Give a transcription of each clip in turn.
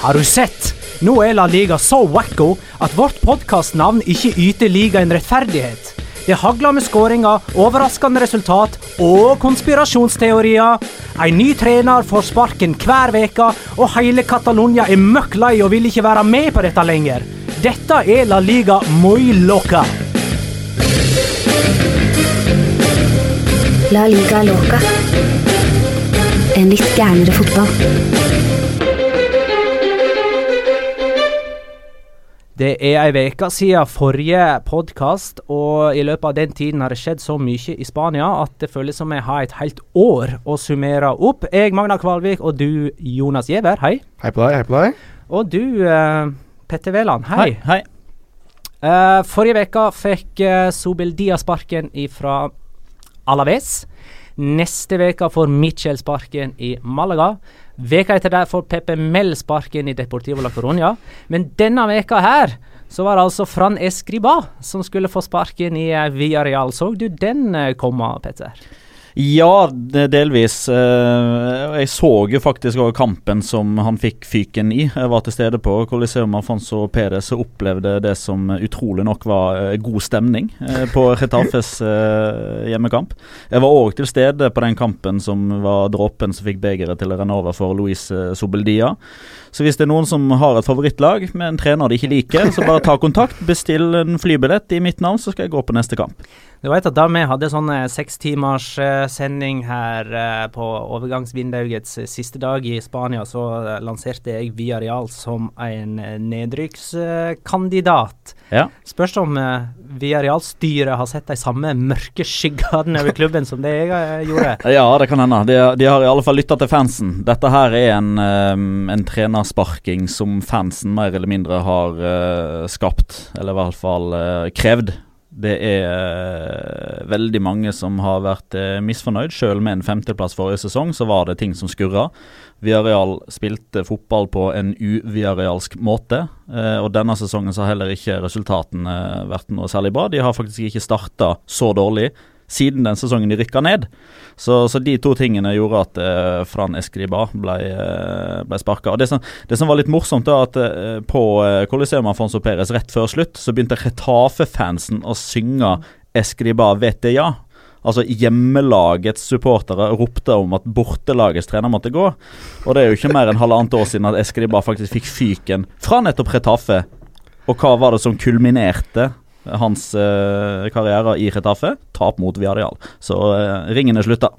Har du sett? Nå er La Liga så wacko at vårt podkastnavn ikke yter ligaen rettferdighet. Det hagler med skåringer, overraskende resultat og konspirasjonsteorier. En ny trener får sparken hver uke, og hele Catalonia er møkk lei og vil ikke være med på dette lenger. Dette er La Liga muy loca. La liga loca. En litt gærnere fotball. Det er ei uke siden forrige podkast, og i løpet av den tiden har det skjedd så mye i Spania at det føles som jeg har et helt år å summere opp. Jeg, Magna Kvalvik, og du, Jonas Giæver, hei. Hei på deg, hei på deg. Og du, uh, Petter Wæland, hei. hei. Eh, forrige uke fikk uh, Sobeldia sparken fra Alaves. Neste uke får Mitchell sparken i Malaga. Veka etter der får Pepe Mel sparken i Deportivo la Coruña. Men denne veka her så var det altså Fran Escriba som skulle få sparken i eh, Villarreal. Så du den eh, komme, Petter? Ja, delvis. Eh, Jeg så jo faktisk også kampen som han fikk fyken i. Jeg var til stede på Coliseum Afonso Perez og opplevde det som utrolig nok var eh, god stemning eh, på Retafes hjemmekamp. Jeg var òg til stede på den kampen som var dråpen som fikk begeret til å renne over for Luis Sobeldia. Så hvis det er noen som har et favorittlag med en trener de ikke liker, så bare ta kontakt, bestill en flybillett i mitt navn, så skal jeg gå på neste kamp. Du vet at da vi hadde sånn sekstimerssending seks timers eh, her eh, på overgangsvinduets eh, siste dag i Spania, så eh, lanserte jeg Villarreal som en eh, nedrykkskandidat. Ja. Spørs om eh, Villarreal-styret har sett de samme mørke skyggene over klubben som det jeg eh, gjorde. Ja, det kan hende. De, de har i alle fall lytta til fansen. Dette her er en, en trenersparking som fansen mer eller mindre har eh, skapt, eller i hvert fall eh, krevd. Det er eh, veldig mange som har vært uh, misfornøyd. Selv med en femteplass forrige sesong, så var det ting som skurra. Viareal spilte fotball på en uviarealsk måte, eh, og denne sesongen så har heller ikke resultatene vært noe særlig bra. De har faktisk ikke starta så dårlig siden den sesongen de rykka ned. Så, så de to tingene gjorde at eh, Fran Escriba ble, eh, ble sparka. Det, det som var litt morsomt, da, at eh, på eh, Coliseum Afonso Perez rett før slutt, så begynte Retafe-fansen å synge Escriba vet det ja. Altså Hjemmelagets supportere ropte om at bortelagets trener måtte gå. Og det er jo ikke mer enn halvannet år siden at Escriba faktisk fikk fyken fra nettopp Retafe Og hva var det som kulminerte hans eh, karriere i Retafe? Tap mot Viadial. Så eh, ringene slutta.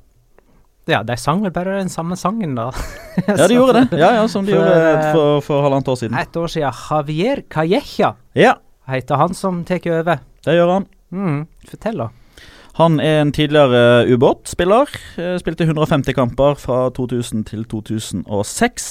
Ja, de sang vel bare den samme sangen, da. Ja, de gjorde det. Ja, ja, Som de For, gjorde for, for halvannet år siden. Et år siden. Javier Calleja Ja, heter han som tar over. det gjør han. Mm, fortell, da. Han er en tidligere ubåtspiller. Eh, Spilte 150 kamper fra 2000 til 2006.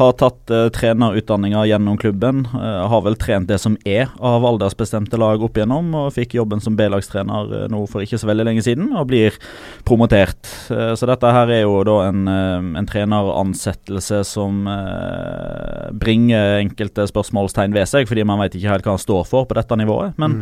Har tatt uh, trenerutdanninga gjennom klubben. Uh, har vel trent det som er av aldersbestemte lag opp igjennom, og fikk jobben som B-lagstrener uh, nå for ikke så veldig lenge siden, og blir promotert. Uh, så dette her er jo da en, eh, en treneransettelse som eh, bringer enkelte spørsmålstegn ved seg, fordi man vet ikke helt hva han står for på dette nivået. Men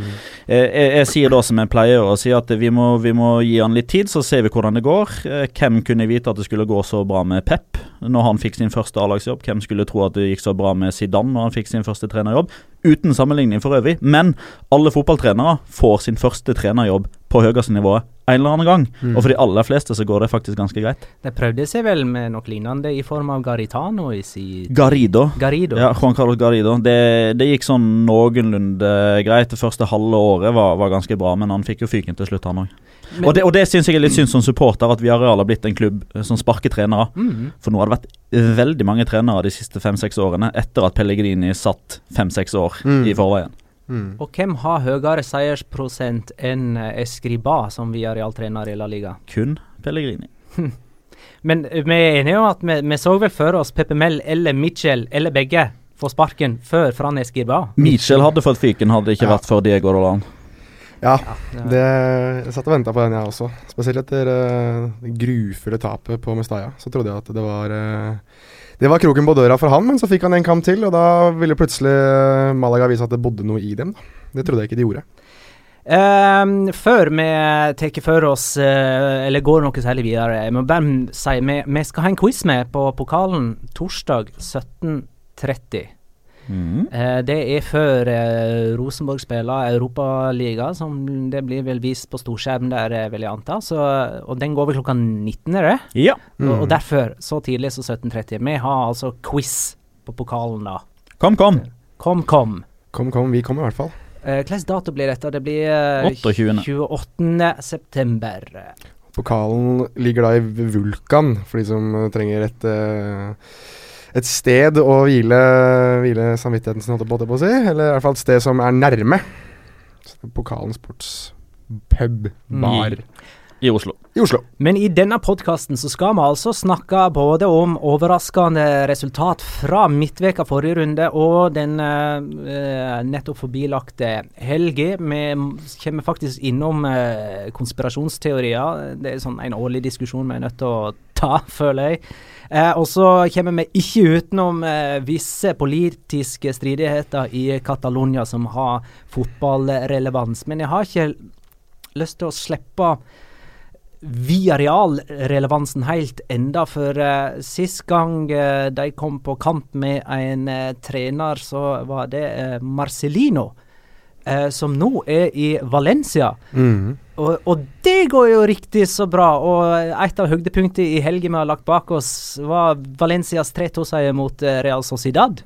Eh, jeg, jeg sier da som jeg pleier å si, at vi må, vi må gi han litt tid, så ser vi hvordan det går. Eh, hvem kunne vite at det skulle gå så bra med Pep når han fikk sin første A-lagsjobb? Hvem skulle tro at det gikk så bra med Zidane når han fikk sin første trenerjobb? Uten sammenligning for øvrig, men alle fotballtrenere får sin første trenerjobb på høyeste nivå en eller annen gang. Og for de aller fleste så går det faktisk ganske greit. De prøvde seg vel med noe lignende i form av Garitano i sin Garido. Garido. Ja, Juan Carlos Garido. Det, det gikk sånn noenlunde greit. Det første halve året var, var ganske bra, men han fikk jo fyken til slutt, han òg. Og det, og det syns jeg er litt synd som supporter, at Viareal har blitt en klubb eh, som sparker trenere. Mm. For nå har det vært veldig mange trenere de siste fem-seks årene, etter at Pellegrini satt fem-seks år Mm. i forveien. Og hvem har høyere seiersprosent enn eh, Escriba som Villarreal-trener i La Liga? Kun Pellegrini. Men eh, vi er enige om at vi, vi så vel for oss Pepe Mel eller Mitchell eller begge få sparken før Fran Escriba. Mitchell hadde fått fyken, hadde det ikke Ja. vært for Diego Roland. Ja, det, jeg satt og venta på den, jeg også. Spesielt etter uh, det grufulle tapet på Mestalla. Så trodde jeg at det var eh, Det var kroken på døra for han, men så fikk han en kamp til, og da ville plutselig eh, Malaga vise at det bodde noe i dem. Da. Det trodde jeg ikke de gjorde. Um, før vi tar for oss, uh, eller går noe særlig videre, jeg må bare si vi, vi skal ha en quiz med på pokalen torsdag 17.30. Mhm. Eh, det er før eh, Rosenborg spiller Europaliga, som det blir vel vist på storskjerm der, eh, vil jeg anta. Så, og den går vel klokka 19, er det? Ja. Og, og derfor, så tidlig som 17.30. Vi har altså quiz på pokalen da. Kom, kom. Kom, kom. Kom, kom, vi kommer i hvert fall. Eh, Hvilken dato blir dette? Det blir eh, 28.. 28. september. Pokalen ligger da i Vulkan, for de som trenger et eh, et sted å hvile, hvile samvittigheten sin, holdt jeg på- å si. Eller i hvert fall et sted som er nærme. Pokalen sportspub, bar I Oslo. i Oslo. Men i denne podkasten så skal vi altså snakke både om overraskende resultat fra midtveka forrige runde og den eh, nettopp forbilagte helga. Vi kommer faktisk innom eh, konspirasjonsteorier. Det er sånn en årlig diskusjon vi er nødt til å ta, føler jeg. Eh, og så kommer vi ikke utenom eh, visse politiske stridigheter i Catalonia som har fotballrelevans. Men jeg har ikke lyst til å slippe via realrelevansen helt enda, for uh, sist gang eh, de kom på kamp med en eh, trener, så var det Marcelino, eh, som nå er i Valencia. Mm. Og, og det går jo riktig så bra. Og et av høydepunktene i helgen vi har lagt bak oss, var Valencias 3-2-seier mot eh, Real Sociedad.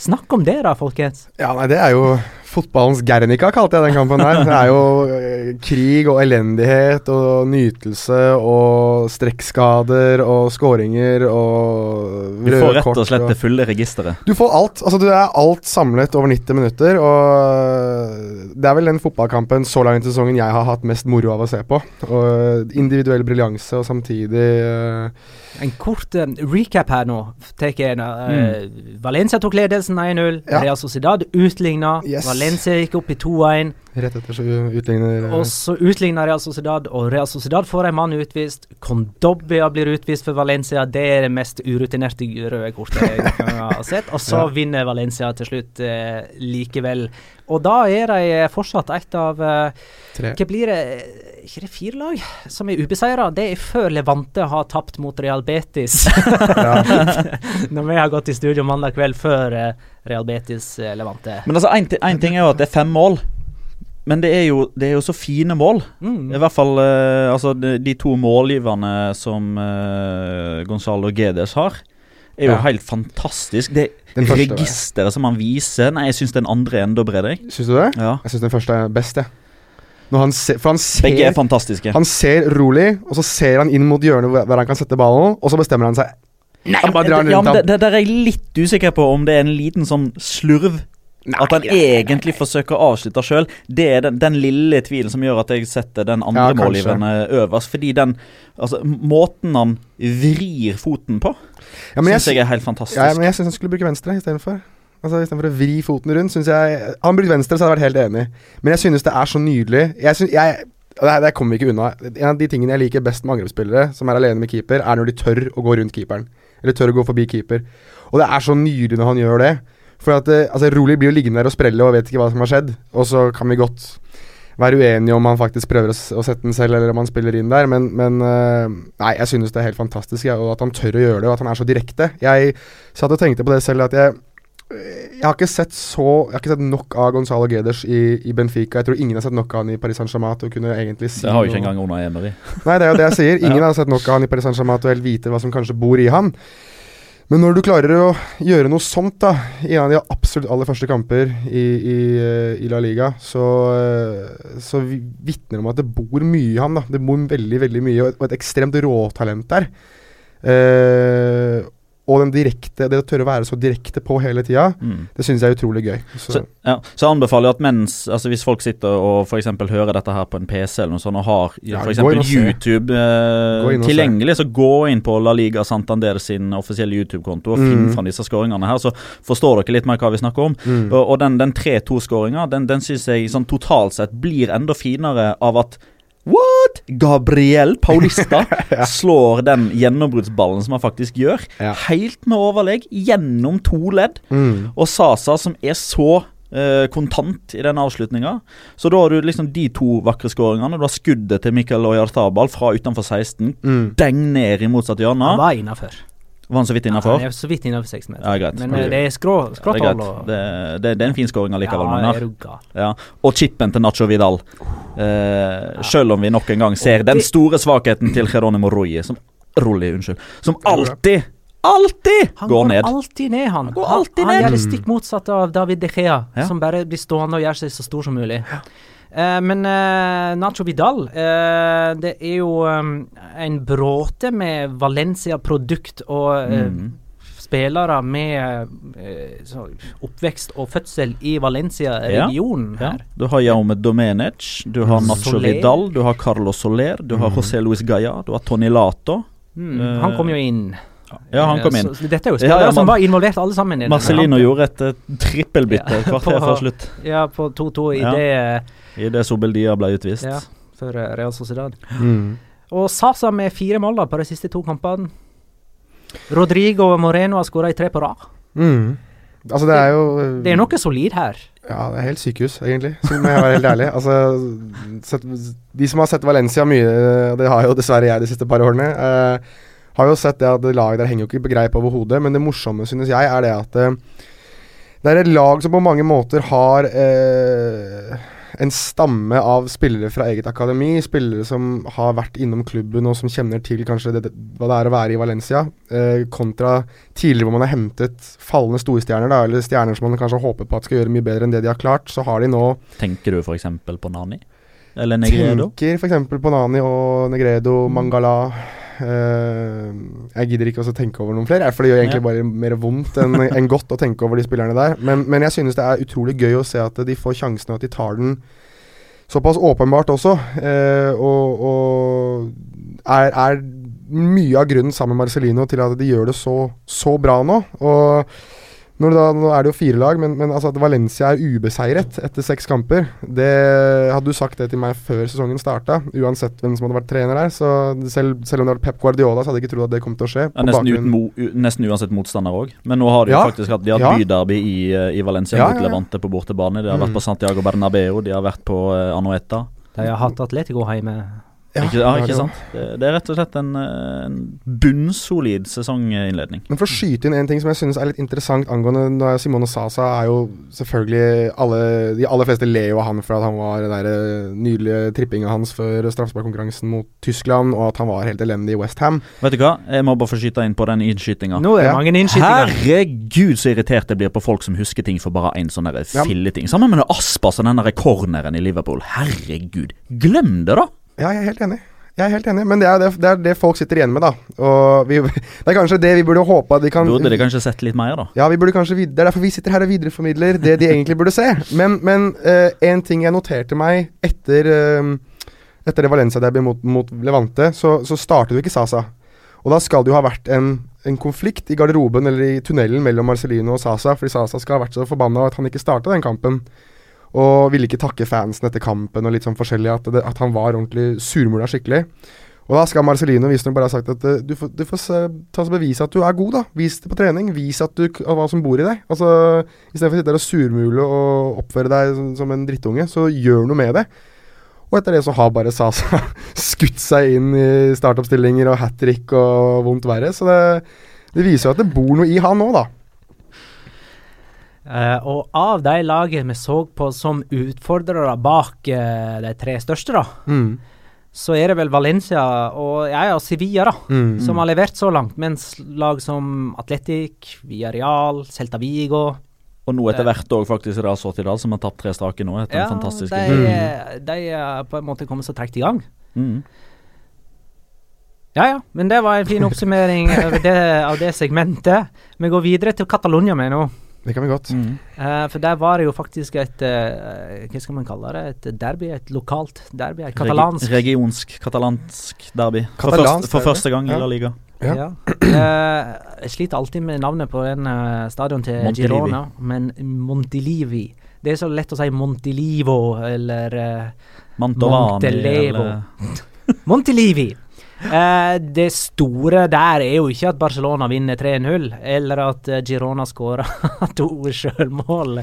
Snakk om det, da, folkens. Ja, nei, det er jo fotballens Guernica, kalte jeg den kampen her. Det er jo eh, krig og elendighet og nytelse og strekkskader og skåringer og Du får rett og slett det fulle registeret. Du får alt. Altså, du er alt samlet over 90 minutter. Og det er vel den fotballkampen så langt i sesongen jeg har hatt mest moro av å se på. Og individuell briljanse og samtidig eh, En kort eh, recap her nå. Take, jeg, eh, Valencia tok ledelsen 1-0. Ja. Real Sociedad utligna. Yes. Valencia gikk opp i 2-1. rett etter så utligner eh, Og så utligner Real Sociedad, og Real Sociedad får en mann utvist. Kondobbia blir utvist for Valencia. Det er det mest urutinerte røde kortet jeg har sett. Og så Ja. vinner Valencia til slutt eh, likevel. Og da er de fortsatt et av eh, tre. Hva blir det? Ikke det fire lag som er ubeseira? Det er før Levante har tapt mot Real Betis. Når vi har gått i studio mandag kveld før eh, Real Betis eh, Levante. Men altså, én ting er jo at det er fem mål. Men det er jo, det er jo så fine mål. Mm. I hvert fall eh, altså de, de to målgiverne som uh, Gonzalo Gedes har, er jo Ja. helt fantastisk. Det, registeret som han viser Nei, jeg syns den andre er enda bredere. Syns du det? Ja. Jeg syns den første er best, jeg. Når han ser, for han Begge er fantastiske. han ser rolig, og så ser han inn mot hjørnet hvor hvor han kan sette ballen, og så bestemmer han seg. Nei, han bare drar den ja, rundt men det, det der er jeg litt usikker på om det er en liten sånn slurv. at han egentlig forsøker å avslutte sjøl. Det er den, den lille tvilen som gjør at jeg setter den andre Ja, målgiveren øverst. Fordi den Altså, måten han vrir foten på, Ja, syns jeg, jeg er helt fantastisk. ja, men jeg syns han skulle bruke venstre istedenfor. Altså Istedenfor å vri foten rundt, syns jeg han brukt venstre, så hadde jeg vært helt enig. Men jeg synes det er så nydelig. Jeg synes, jeg, det, det kommer vi ikke unna. En av de tingene jeg liker best med angrepsspillere som er alene med keeper, er når de tør å gå rundt keeperen. Eller tør å gå forbi keeper. Og det er så nydelig når han gjør det. For at eh, altså, Rolig blir jo liggende der og sprelle og vet ikke hva som har skjedd. Og så kan vi godt være uenige om han faktisk prøver å, å sette den selv, eller om han spiller inn der, men, men eh, Nei, jeg synes det er helt fantastisk, ja, og at han tør å gjøre det, og at han er så direkte. Jeg satt og tenkte på det selv, at jeg jeg har ikke sett så Jeg har ikke sett nok av Gonzalo Geders i, i Benfica. Jeg tror ingen har sett nok av han i Paris Saint-Germain til å kunne egentlig si Det har jo ikke engang Ona Emery. Nei, det er jo det jeg sier. Ingen Ja. har sett nok av han i Paris Saint-Germain til å helt vite hva som kanskje bor i han. Men når du klarer å gjøre noe sånt da i en av de absolutt aller første kamper i, i, eh, i La Liga, så, eh, så vitner det om at det bor mye i han. da Det bor veldig veldig mye, og et, og et ekstremt råtalent der. Eh, og den direkte, det å tørre å være så direkte på hele tida, Mm. det syns jeg er utrolig gøy. Så, Så, ja, så anbefaler jeg at mens Altså Hvis folk sitter og eksempel hører dette her på en PC eller noe sånt og har Ja, se. YouTube eh, se. tilgjengelig, så gå inn på La Liga Santander sin offisielle YouTube-konto og finn Mm. fram disse skåringene her, så forstår dere litt mer hva vi snakker om. Mm. Og, og den, den 3-2-skåringa, den, den syns jeg sånn totalt sett blir enda finere av at What?! Gabriel Paulista slår den gjennombruddsballen som han faktisk gjør, Ja. helt med overlegg, gjennom to ledd. Mm. Og Sasa, som er så eh, kontant i den avslutninga. Så da har du liksom de to vakre skåringene. Du har skuddet til Mikkel Oyartabal fra utenfor 16. Mm. Deng ned i motsatt hjørne. Han var innafor. Var han så vidt innafor? Han er så vidt innafor seks meter. Ja, greit. Men eh, det er skrå, det, er skråtall og Det, det, det er en fin skåring allikevel, Ja, er du gal. Ja. Og chipen til Nacho Vidal. Eh, Selv om vi nok en gang ser den store svakheten til Geronimo Rui, som Rulli, unnskyld. Som alltid, alltid Han går går ned. alltid ned, han. går alltid han, ned. han gjør det stikk motsatt av David De Gea, Ja. som bare blir stående og gjør seg så stor som mulig. Eh, men eh, Nacho Vidal eh, Det er jo um, en bråte med Valencia-produkt og eh, Mm. spillere med eh, så, oppvekst og fødsel i Valencia-regionen Ja. her. Du har Jaume Domenech, du har Nacho Soler. Vidal, du har Carlos Soler, du har José Luis Gaia, du har Tony Lato. Mm, han kom jo inn. Ja, han kom Eh, inn. Så, dette er jo Ja, spillere ja, som man- var involvert alle sammen. i Marcelino gjorde et uh, trippelbytte Ja, kvarter på- før slutt. Ja, på 2-2 i Ja. det Idet Sobeldia ble utvist. Ja. for uh, Real Sociedad. Mm. Og Sasa med fire mål da på de siste to kampene. Rodrigo Moreno har skåra i tre på rad. Mm. Altså, det er jo Det er noe solid her. Ja, det er helt sykehus, egentlig. Så må jeg være helt ærlig. Altså, de som har sett Valencia mye, og det har jo dessverre jeg de siste par årene, eh, har jo sett det at det laget der henger jo ikke på greip overhodet. Men det morsomme, synes jeg, er det at eh, det er et lag som på mange måter har eh, en stamme av spillere fra eget akademi. Spillere som har vært innom klubben og som kjenner til kanskje det, det, hva det er å være i Valencia. Eh, kontra tidligere hvor man har hentet fallende storstjerner, da, eller stjerner som man kanskje håper på at skal gjøre mye bedre enn det de har klart. Så har de nå Tenker du f.eks. på Nani? Eller Negredo? Tenker f.eks. på Nani og Negredo, Mangala. Eh, jeg gidder ikke også tenke over noen flere, for det gjør egentlig bare mer vondt enn en godt å tenke over de spillerne der. Men, men jeg synes det er utrolig gøy å se at de får sjansen, og at de tar den såpass åpenbart også. Eh, og og er, er mye av grunnen sammen med Marcelino til at de gjør det så, så bra nå. Og da, nå er det jo fire lag, men, men altså at Valencia er ubeseiret etter seks kamper det Hadde du sagt det til meg før sesongen starta, uansett hvem som hadde vært trener der, så selv, selv om det var Pep Guardiola, så hadde jeg ikke trodd at det kom til å skje. Ja, nesten, uten mo, nesten uansett motstander òg. Men nå har de Ja. faktisk hatt De har Ja. byderby i, eh, i Valencia Ja, mot ja, ja. Levante på bortebane. De har Mm. vært på Santiago Bernabeu, de har vært på uh, Anoeta. De har hatt Atletico hjemme. Ja, ikke, ja, ikke det sant? Det, det er rett og slett en, eh, en bunnsolid sesonginnledning. Men for å skyte inn en ting som jeg synes er litt interessant angående når Simone Sasa, er jo selvfølgelig alle, De aller fleste ler jo av han for at han var den der eh, nydelige trippinga hans før straffesparkkonkurransen mot Tyskland, og at han var helt elendig i Westham. Vet du hva, jeg må bare få skyte inn på den innskytinga. Nå er det Ja. mange innskytinger. Herregud, så irritert jeg blir på folk som husker ting for bare én sånn der Ja. filleting. Sammen med Aspas og den der corneren i Liverpool. Herregud, glem det, da! Ja, jeg er helt enig. Jeg er helt enig, men det er det, det, er det folk sitter igjen med, da. Og vi, det er kanskje det vi burde håpe at de kan Burde de kanskje sett litt mer, da? Ja, vi burde kanskje Det er derfor vi sitter her og videreformidler det de egentlig burde se. Men, men uh, en ting jeg noterte meg etter uh, Etter det Valencia-derby mot, mot Levante, så, så startet jo ikke Sasa. Og da skal det jo ha vært en, en konflikt i garderoben eller i tunnelen mellom Marcelino og Sasa, fordi Sasa skal ha vært så forbanna at han ikke starta den kampen. Og ville ikke takke fansen etter kampen og litt sånn forskjellig. At, det, at han var ordentlig surmula skikkelig. Og da skal Marcelino visstnok bare ha sagt at eh, du får, du får se, ta så bevise at du er god, da. Vis det på trening. Vis at du, hva som bor i deg. Altså, Istedenfor å sitte der og surmule og oppføre deg som, en drittunge, så gjør noe med det. Og etter det så har bare Sasa skutt seg inn i startoppstillinger og hat trick og vondt verre. Så det, det viser jo at det bor noe i han òg, da. Eh, og av de lagene vi så på som utfordrere bak uh, de tre største, da, Mm. så er det vel Valencia og, ja, og Sevilla da, Mm. som har levert så langt. Mens lag som Atletic, Villarreal, Celta Vigo Og nå etter hvert òg faktisk Real Sociedad, som har tatt tre strake nå etter ja, en fantastisk de, Mm. de er på en måte kommet så tregt i gang. mm. Ja ja, men det var en fin oppsummering av det, av det segmentet. Vi går videre til Catalonia med nå. Det kan vi godt. Mm. Uh, for der var det jo faktisk et uh, Hva skal man kalle det? Et derby? Et lokalt derby? Et katalansk Regi regionsk, katalansk derby. For, Katalansk først, for derby. første gang Ja. i La Liga. Ja. Ja. Uh, jeg sliter alltid med navnet på den uh, stadion til Montilivi. Girona, men Montilivi. Det er så lett å si Montilivo eller Mantovani Montelevo. eller Montilivi. Eh, det store der er jo ikke at Barcelona vinner 3-0, eller at eh, Girona skåra to sjølmål.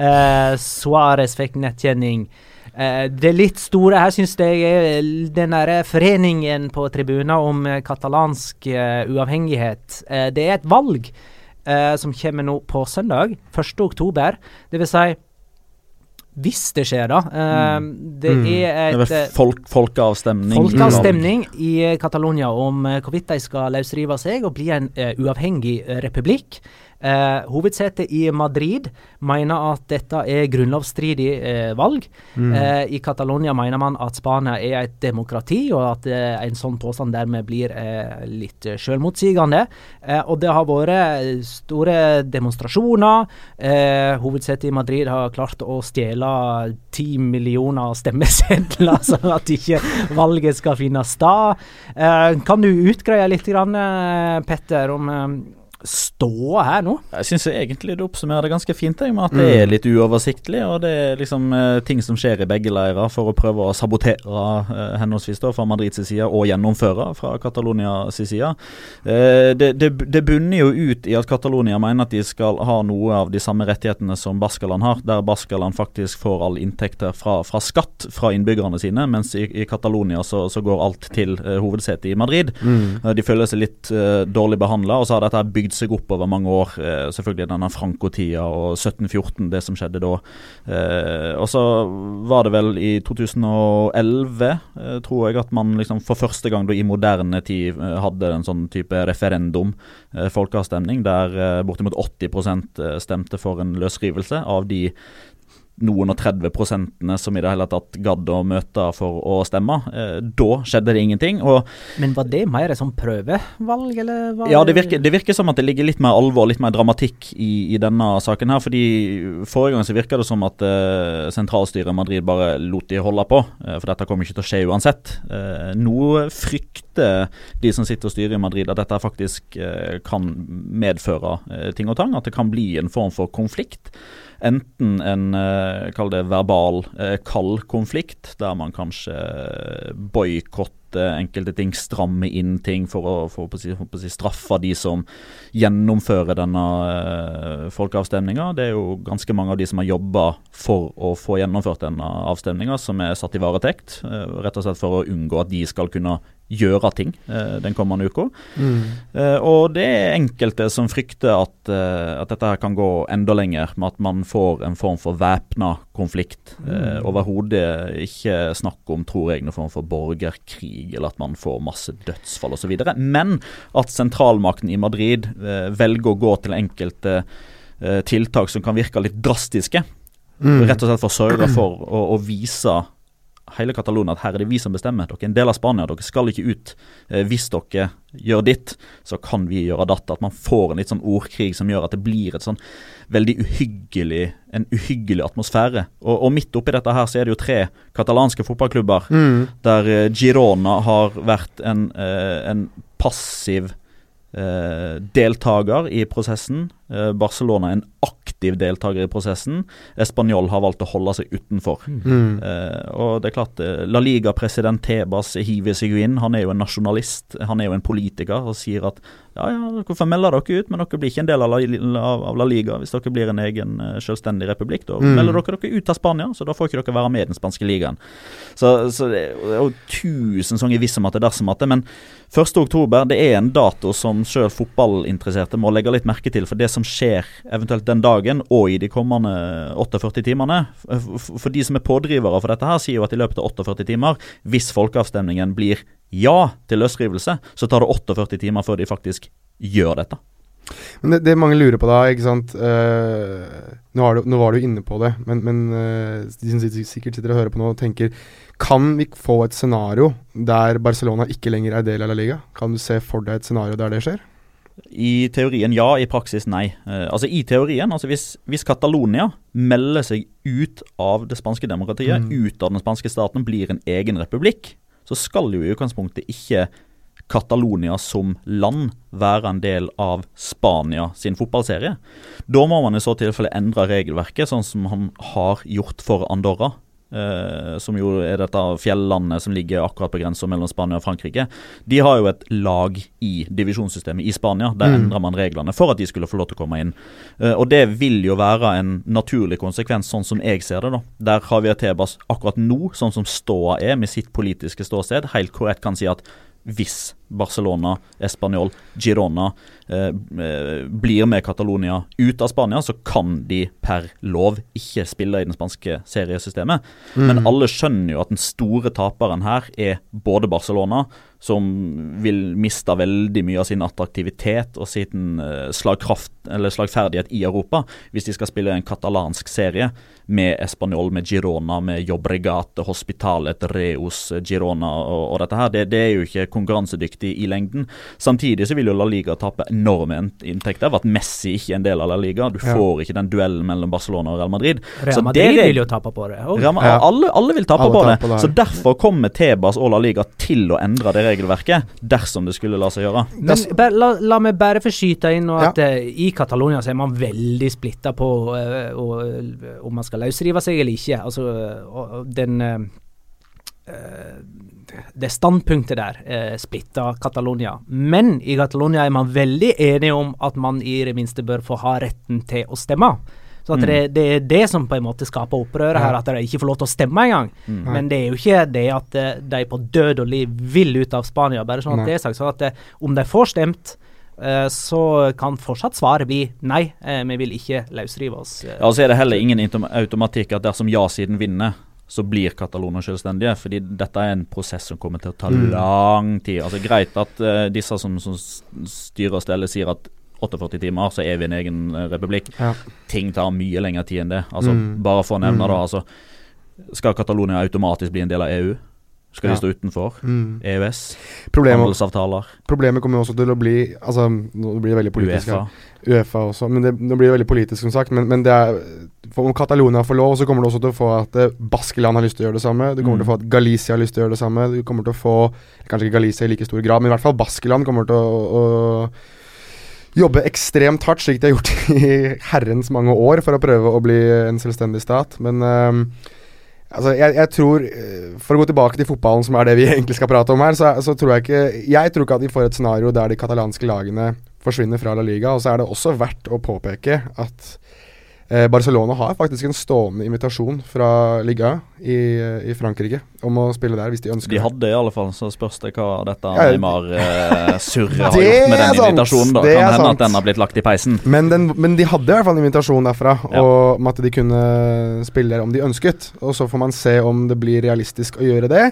Uh, Suárez fikk nettkjenning. Eh, det litt store her syns jeg er den derre foreningen på tribunen om eh, katalansk uh, uavhengighet. Eh, det er et valg eh, som kommer nå på søndag, 1. oktober. Det vil si hvis det skjer, da. Mm. Det er er Det er eh, folk, folkeavstemning. Folkeavstemning i eh, Catalonia om eh, hvorvidt de skal løsrive seg og bli en eh, uavhengig eh, republikk. Eh, hovedsetet i Madrid mener at dette er grunnlovsstridig eh, valg. Mm. Eh, I Catalonia mener man at Spania er et demokrati, og at eh, en sånn påstand dermed blir eh, litt eh, selvmotsigende. Og det har vært store demonstrasjoner. Eh, hovedsetet i Madrid har klart å stjele ti millioner stemmesedler, sånn at ikke valget skal finne sted. Eh, kan du utgreie litt, grann, Petter, om ståa her nå? Jeg syns egentlig du oppsummerer det ganske fint, jeg, med at det er litt uoversiktlig. Og det er liksom eh, ting som skjer i begge leirer for å prøve å sabotere eh, henholdsvis da fra Madrids side og gjennomføre fra Catalonia sin side. Eh, det, det, det bunner jo ut i at Catalonia mener at de skal ha noe av de samme rettighetene som Baskaland har, der Baskaland faktisk får all inntekter fra, fra skatt fra innbyggerne sine, mens i, i Catalonia så, så går alt til eh, hovedsetet i Madrid. Mm. Eh, De føler seg litt eh, dårlig behandla, og så har dette her bygd seg opp over mange år. Eh, selvfølgelig denne Franco-tida og 1714, det som skjedde da. Eh, og så var det vel i 2011, eh, tror jeg, at man liksom for første gang i moderne tid hadde en sånn type referendum, folkeavstemning, der bortimot 80% stemte for en løsrivelse av de noen og 30 prosentene som i det hele tatt gadd å møte for å stemme. Eh, da skjedde det ingenting. Men var det mer et sånn prøvevalg, eller? Var ja, det virker, det virker som at det ligger litt mer alvor, litt mer dramatikk i, i denne saken her. fordi Forrige gang så virka det som at eh, sentralstyret i Madrid bare lot de holde på. eh, for dette kommer ikke til å skje uansett. Eh, nå frykter de som sitter og styrer i Madrid at dette faktisk kan medføre ting og tang. At det kan bli en form for konflikt. Enten en eh, kall det verbal eh, kald konflikt, der man kanskje eh, boikotter enkelte ting, stramme inn ting for å, for å, for å straffe de som gjennomfører denne uh, folkeavstemninga. Det er jo ganske mange av de som har jobba for å få gjennomført denne avstemninga, som er satt i varetekt. Rett og slett for å unngå at de skal kunne gjøre ting uh, den kommende uka. Mm. Uh, og det er enkelte som frykter at, uh, at, dette her kan gå enda lenger, med at man får en form for væpna konflikt. Mm. Overhodet ikke snakk om, tror jeg, noen form for borgerkrig, eller at man får masse dødsfall osv. Men at sentralmakten i Madrid velger å gå til enkelte tiltak som kan virke litt drastiske. Mm. Rett og slett for å sørge for å, å vise hele Catalonia at her er det vi som bestemmer. Dere er en del av Spania, dere skal ikke ut. Eh, hvis dere gjør ditt, så kan vi gjøre datt. At man får en litt sånn ordkrig som gjør at det blir et sånn veldig uhyggelig, en uhyggelig atmosfære. Og, og midt oppi dette her så er det jo tre katalanske fotballklubber mm. der eh, Girona har vært en, eh, en passiv eh, deltaker i prosessen. Barcelona er en aktiv deltaker i prosessen. Español har valgt å holde seg utenfor. Mm. Eh, og det er klart, uh, La Liga-president Tebas hiver seg jo inn. Han er jo en nasjonalist, han er jo en politiker og sier at ja, ja, hvorfor melder dere ut, men dere blir ikke en del av La, av, La Liga hvis dere blir en egen uh, selvstendig republikk. Da mm. melder dere dere ut av Spania, så da får ikke dere være med i den spanske ligaen. Så, så det er jo tusen sånne hvis om at det dersom at det, men 1.10 det er en dato som selv fotballinteresserte må legge litt merke til. For det som skjer eventuelt den dagen og i de kommende 48 timene For de som er pådrivere for dette, her sier jo at i løpet av 48 timer, hvis folkeavstemningen blir ja til løsrivelse, så tar det 48 timer før de faktisk gjør dette. Men det, det mange lurer på da, ikke sant uh, nå, du, nå, var du inne på det, men, men uh, de som sikkert sitter og hører på nå, tenker Kan vi få et scenario der Barcelona ikke lenger er del av La Liga? Kan du se for deg et scenario der det skjer? I teorien ja, i praksis nei. Uh, altså I teorien, altså hvis, hvis, Catalonia melder seg ut av det spanske demokratiet, mm. ut av den spanske staten, blir en egen republikk, så skal jo i utgangspunktet ikke Catalonia som land være en del av Spania sin fotballserie. Da må man i så tilfelle endre regelverket, sånn som han har gjort for Andorra. Uh, som jo er dette fjellandet som ligger akkurat på grensa mellom Spania og Frankrike. De har jo et lag i divisjonssystemet i Spania. Der mm. endrer man reglene for at de skulle få lov til å komme inn. Uh, og Det vil jo være en naturlig konsekvens, sånn som jeg ser det. da. Der har vi Tebas akkurat nå, sånn som ståa er, med sitt politiske ståsted, helt korrekt kan si at hvis Barcelona, Español, Girona eh, eh, blir med Catalonia ut av Spania, så kan de per lov ikke spille i den spanske seriesystemet. Mm. Men alle skjønner jo at den store taperen her er både Barcelona, som vil miste veldig mye av sin attraktivitet og sin uh, slagkraft, eller slagferdighet i Europa, hvis de skal spille en katalansk serie med Español, med Girona, med Jobregate, Hospitalet, Reus, Girona og, og dette her. Det, det, er jo ikke konkurransedyktig i lengden. Samtidig så vil jo La Liga tape enorme inntekter har vært Messi ikke en del av La Liga. Du får ikke den duellen mellom Barcelona og Real Madrid. Real Madrid det, vil jo tape på det. Real, alle, alle, vil tape alle på det. Det. Så derfor kommer Tebas og La Liga til å endre det regelverket, dersom det skulle la seg gjøre. Men, ber, la, la, meg bare få skyte inn at ja. uh, i Catalonia så er man veldig splitta på uh, uh, om man skal løsrive seg eller ikke. Altså, den det standpunktet der eh, splitter Catalonia. Men i Catalonia er man veldig enige om at man i det minste bør få ha retten til å stemme. Så at mm. det, det, er det som på en måte skaper opprøret her, at de ikke får lov til å stemme engang. Mm. Men det er jo ikke det at eh, de på død og liv vil ut av Spania, bare sånn at det er sagt. Så at det, eh, om de får stemt, uh, så kan fortsatt svaret bli nei, vi vil ikke løsrive oss. Ja, så er det heller ingen automatikk at dersom ja-siden vinner, så blir Catalonia selvstendige. fordi dette er en prosess som kommer til å ta mm. lang tid. Altså Greit at disse som, som styrer og steller, sier at 48 timer, så er vi en egen eh, republikk. Ja. Ting tar mye lengre tid enn det. Altså, mm. Bare for å nevne mm. da, altså, Skal Catalonia automatisk bli en del av EU? Skal de stå utenfor? Mm. EØS? Problemet, handelsavtaler? Problemet kommer også til å bli Altså, nå blir det veldig politisk. Uefa. Uefa også, men det, det blir veldig politisk, som sagt. Men, men det er om Catalonia får lov, så kommer du også til å få at eh, Baskeland har lyst til å gjøre det samme. Du kommer mm. til å få at Galicia har lyst til å gjøre det samme. Du kommer til å få Kanskje ikke Galicia i like stor grad, men i hvert fall Baskeland kommer til å, å jobbe ekstremt hardt, slik de har gjort i herrens mange år, for å prøve å bli en selvstendig stat. Men uh, Altså, jeg, jeg tror eh, For å gå tilbake til fotballen, som er det vi egentlig skal prate om her, så, så tror jeg ikke Jeg tror ikke at vi får et scenario der de katalanske lagene forsvinner fra La Liga. Og så er det også verdt å påpeke at Barcelona har faktisk en stående invitasjon fra Liga i, i Frankrike om å spille der, hvis de ønsker De det. hadde i alle fall, så spørs det hva dette Ja, Neymar-surret har gjort med den sant. invitasjonen. da Det Kan hende sant. at den har blitt lagt i peisen. Men, den, men de hadde i hvert fall en invitasjon derfra Ja. og, om at de kunne spille der om de ønsket. Og så får man se om det blir realistisk å gjøre det.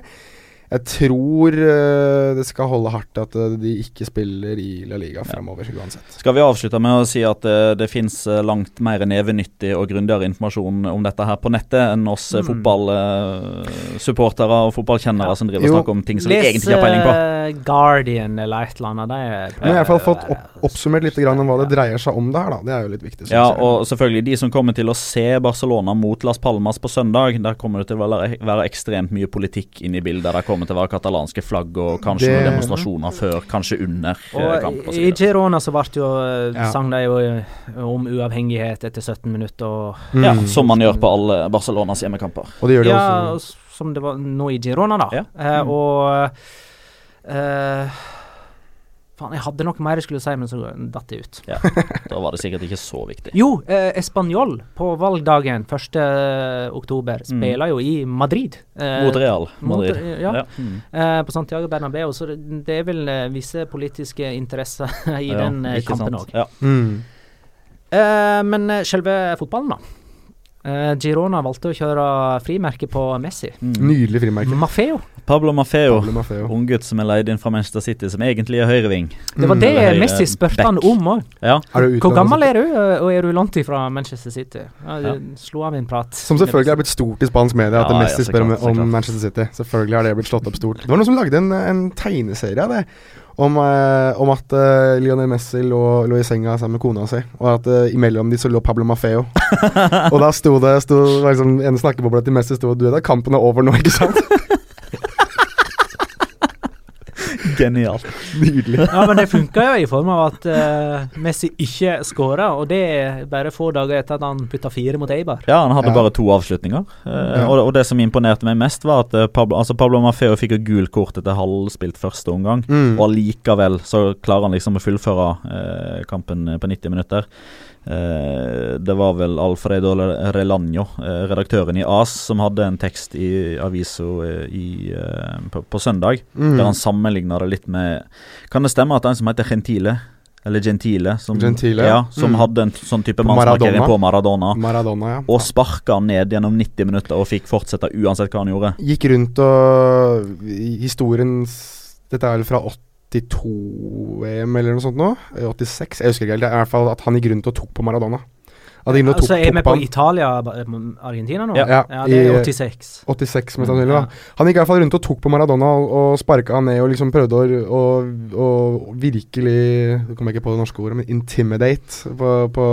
Jeg tror eh, det skal holde hardt at eh, de ikke spiller i La Liga fremover uansett. Skal vi avslutte med å si at det, det fins langt mer nevenyttig og grundigere informasjon om dette her på nettet enn oss mm. fotballsupportere og fotballkjennere som driver og snakker om ting som vi egentlig ikke har peiling på. Les Guardian eller et eller annet. Det er, Men jeg har i hvert fall fått opp, oppsummert litt grann om hva det dreier seg om det her, da. Det er jo litt viktig. Ja, og selvfølgelig de som kommer til å se Barcelona mot Las Palmas på søndag. Der kommer det til å være, være ekstremt mye politikk inn i bildet. Der kommer til å være katalanske flagg og kanskje Det- noen demonstrasjoner før, kanskje under og, kamp. Og I. Girona så ble jo eh, Ja. sang de jo eh, om uavhengighet etter 17 minutter. Og, ja, Mm. som man gjør på alle Barcelonas hjemmekamper. Og det gjør det ja, også. som det var nå i Girona, da. Ja. Eh, Mm. og eh, Faen, jeg hadde noe mer jeg skulle si, men så datt det ut. Ja, Da var det sikkert ikke så viktig. Jo, eh, Español på valgdagen 1. oktober Mm. spiller jo i Madrid. Eh, Mot Real mot- Madrid. ja. Mm. eh, på Santiago Bernabeu, så det, det er vel eh, visse politiske interesser i Ja, den eh, kampen òg. Ja. Mm. Eh, men eh, selve fotballen, da. Eh, Girona valgte å kjøre frimerke på Messi. Mm. Nydelig frimerke. Maffeo. Pablo Maffeo, Pablo Maffeo. unggutt som er leid inn fra Manchester City, som egentlig er høyreving. Det var Mm, det mm. høyre Messi spurte han om òg. Ja. Hvor gammel er du, eh, og er du langt ifra Manchester City? Ja, Ja. Slo av en prat. Som selvfølgelig er blitt stort i spansk media, at Ja, Messi ja, spør om, om Manchester City. Selvfølgelig har det blitt slått opp stort. Det var noen som lagde en, en tegneserie av det. Om, eh, om at eh, Lionel Messi lå, lå i senga sammen med kona si, og at eh, imellom de så lå Pablo Mafeo. og da sto det sto, liksom, En snakkeboble til Messi sto Du er at kampen er over nå, ikke sant? Genialt. Nydelig. Ja, men det funka jo i form av at uh, Messi ikke skåra, og det er bare få dager etter at han putta fire mot Eibar. Ja, han hadde Ja. bare to avslutninger. Uh, Ja. og, og det som imponerte meg mest, var at uh, Pablo, altså Pablo Mafeo fikk jo gul kort etter halvspilt første omgang. Mm. Og allikevel så klarer han liksom å fullføre eh, kampen på 90 minutter. Eh, det var vel Alfredo Relaño, eh, redaktøren i AS, som hadde en tekst i avisa eh, i, på, på søndag, Mm. der han sammenligna det litt med Kan det stemme at en som heter Gentile? Eller Gentile, som, Gentile, ja, som Mm. hadde en sånn type mannsmarkering på Maradona. Maradona, ja. Og sparka han ned gjennom 90 minutter og fikk fortsette uansett hva han gjorde. Gikk rundt og Historien Historiens Dette er vel fra 82-VM eller noe sånt nå? Eh, 86? Jeg husker ikke helt. Det er i hvert fall at han gikk rundt og tok på Maradona. At og Altså, tok, er vi på han. Italia-Argentina nå? Ja. ja, det er I- 86. 86, mest sannsynlig. Da Han gikk i hvert fall rundt og tok på Maradona og, og sparka han ned og liksom prøvde å, å, å virkelig Jeg kommer ikke på det norske ordet, men intimidate. På, på,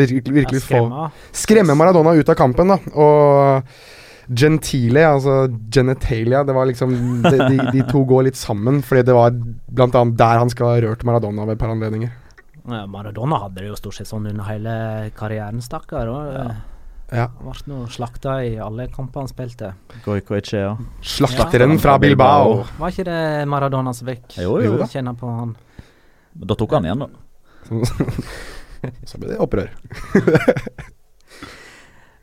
virkelig, virkelig Ja, få. Skremme Maradona ut av kampen, da. Og Gentile, altså genitalia, det var liksom De, de, de to går litt sammen, fordi det var blant annet der han skal ha rørt Maradona ved et par anledninger. Ja, Maradona hadde det jo stort sett sånn under hele karrieren, stakkar. Og Ja. Ja. ble nå slakta i alle kamper han spilte. Goico Echea. Slakteren Ja. fra Bilbao. Var ikke det Maradona som fikk Jo, jo, da. kjenne på han? Da tok han igjen, da. Så ble det opprør.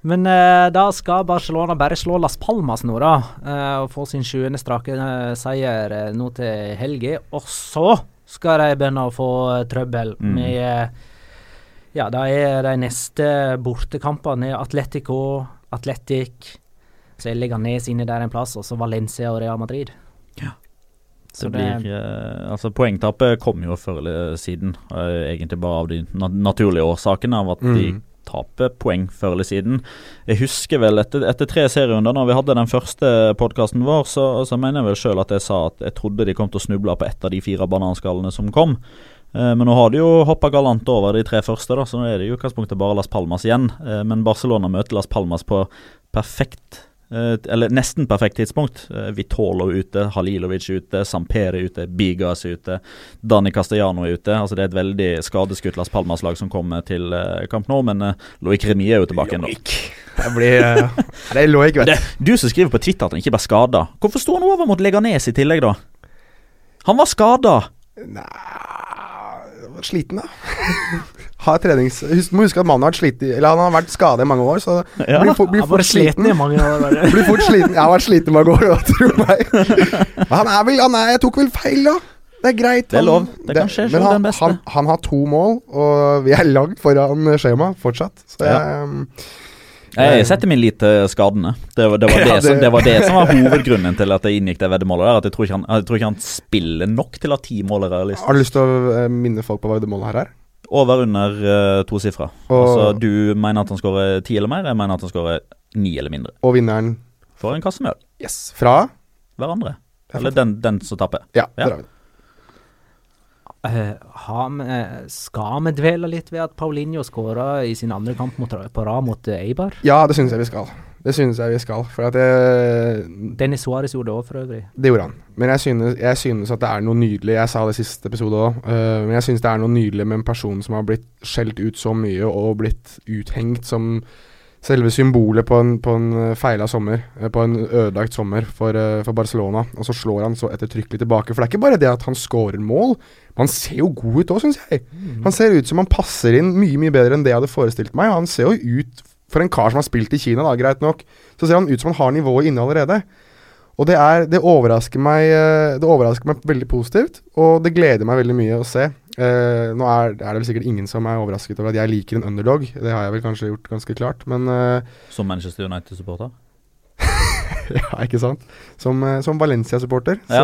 Men eh, da skal Barcelona bare slå Las Palmas nå, da. eh, og få sin sjuende strake eh, seier eh, nå til helga. Og så skal de begynne å få trøbbel Mm. med eh, Ja, da er de neste bortekampene Atletico, Atletic Så er Leganes inne der en plass, og så Valencia og Real Madrid. Så Det blir, eh, altså Poengtapet kom jo før eller siden, eh, egentlig bare av de na naturlige årsakene av at de Taper poeng før eller siden. Jeg husker vel etter, etter tre serierunder, når vi hadde den første podkasten vår, så, så mener jeg vel sjøl at jeg sa at jeg trodde de kom til å snuble på ett av de fire bananskallene som kom. Eh, men nå har de jo hoppa galant over de tre første, da, så nå er det i utgangspunktet bare Las Palmas igjen. Eh, men Barcelona møter Las Palmas på perfekt eller nesten perfekt tidspunkt. Vitolo Vitolo ute, Halilovic ute, Sampere ute, Bigas ute, Dani Castellano er ute. Altså Det er et veldig skadeskutt Las Palmas-lag som kommer til eh, kamp nå, men eh, Loic Remi er jo tilbake ennå. Det blir eh, Det er Loic, vet du. du som skriver på Twitter at han ikke ble skada. Hvorfor sto han over mot Leganes i tillegg, da? Han var skada! Nei, sliten, da. Har trenings... Husk, må huske at mannen har vært sliten Eller han har vært skada i mange år, så Ja. blir, for, blir fort sliten sliten. i mange år. Blir fort sliten. Jeg har vært sliten i mange år, da, tro meg. Men han er vel han er, Jeg tok vel feil, da. Det er greit. Det er han- lov. Det kan skje, Men han, den beste. han, han har to mål, og vi er langt foran skjema fortsatt. Så jeg, ja. Jeg setter min lit til skadene. Det var det, var det, Ja, det- som, det var det som var hovedgrunnen til at jeg inngikk det veddemålet. der At jeg tror, ikke han, jeg tror ikke han spiller nok til at ti mål er realistisk. har du lyst til å eh, minne folk på hva veddemålet her er? Over under uh, tosifra. Og, Altså, du mener at han skårer ti eller mer, jeg mener at han skårer ni eller mindre. og vinneren For en kasse med øl. Yes. Fra? Hverandre. Eller den, den som tapper. Ja, Ja. der har vi det. Eh, har vi- skal vi dvele litt ved at Paulinho skåra i sin andre kamp mot, på rad mot eh, Eibar? Ja, det syns jeg vi skal. Det synes jeg vi skal. For at jeg, Dennis Suárez gjorde det òg, for øvrig. det gjorde han. Men jeg synes, jeg synes at det er noe nydelig. Jeg sa det i siste episode òg. men jeg synes det er noe nydelig med en person som har blitt skjelt ut så mye og blitt uthengt som selve symbolet på en, på en eh, feila sommer. eh, På en ødelagt sommer for, uh, for Barcelona. Og så slår han så ettertrykkelig tilbake. For det er ikke bare det at han scorer mål. Men han ser jo god ut òg, syns jeg. Han ser ut som han passer inn mye mye bedre enn det jeg hadde forestilt meg. Han ser jo ut for en kar som har spilt i Kina, da, greit nok. Så ser han ut som han har nivået inne allerede. Og det, er, det, overrasker meg, eh, det overrasker meg veldig positivt, og det gleder meg veldig mye å se. Eh, nå er, er det vel sikkert ingen som er overrasket over at jeg liker en underdog. Det har jeg vel kanskje gjort ganske klart, men eh, Som Manchester United-supporter. Ja, ikke sant? Som, eh, som Valencia-supporter, så,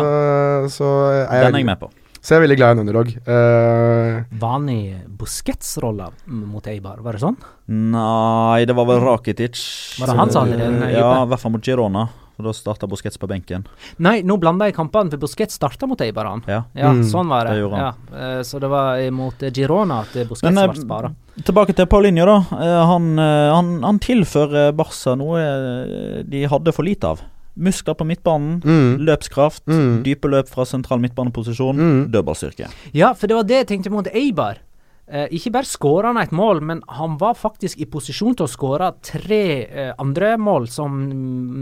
så er jeg, Den er jeg med på. Så jeg er veldig glad i en underdog. Uh, Var han i Busquets-rolla mot Eibar, var det sånn? Nei, det var vel Rakitic. Var det han som hadde den, eh, Ja, i hvert fall mot Girona. Og Da starta Busquets på benken. Nei, nå blanda jeg kampene, for Busquets starta mot Eibar. han. Ja. Ja, Mm, sånn var det. det ja. han. eh, Så det var mot Girona at Busquets Men, ble spara. Tilbake til Paulinho, da. Han, han, han tilfører Barca noe de hadde for lite av. Muskler på midtbanen, mm, løpskraft, Mm. dype løp fra sentral midtbaneposisjon, Mm. dødballstyrke. Ja, for det var det jeg tenkte mot Eibar. Eh, ikke bare skåra han et mål, men han var faktisk i posisjon til å skåre tre eh, andre mål som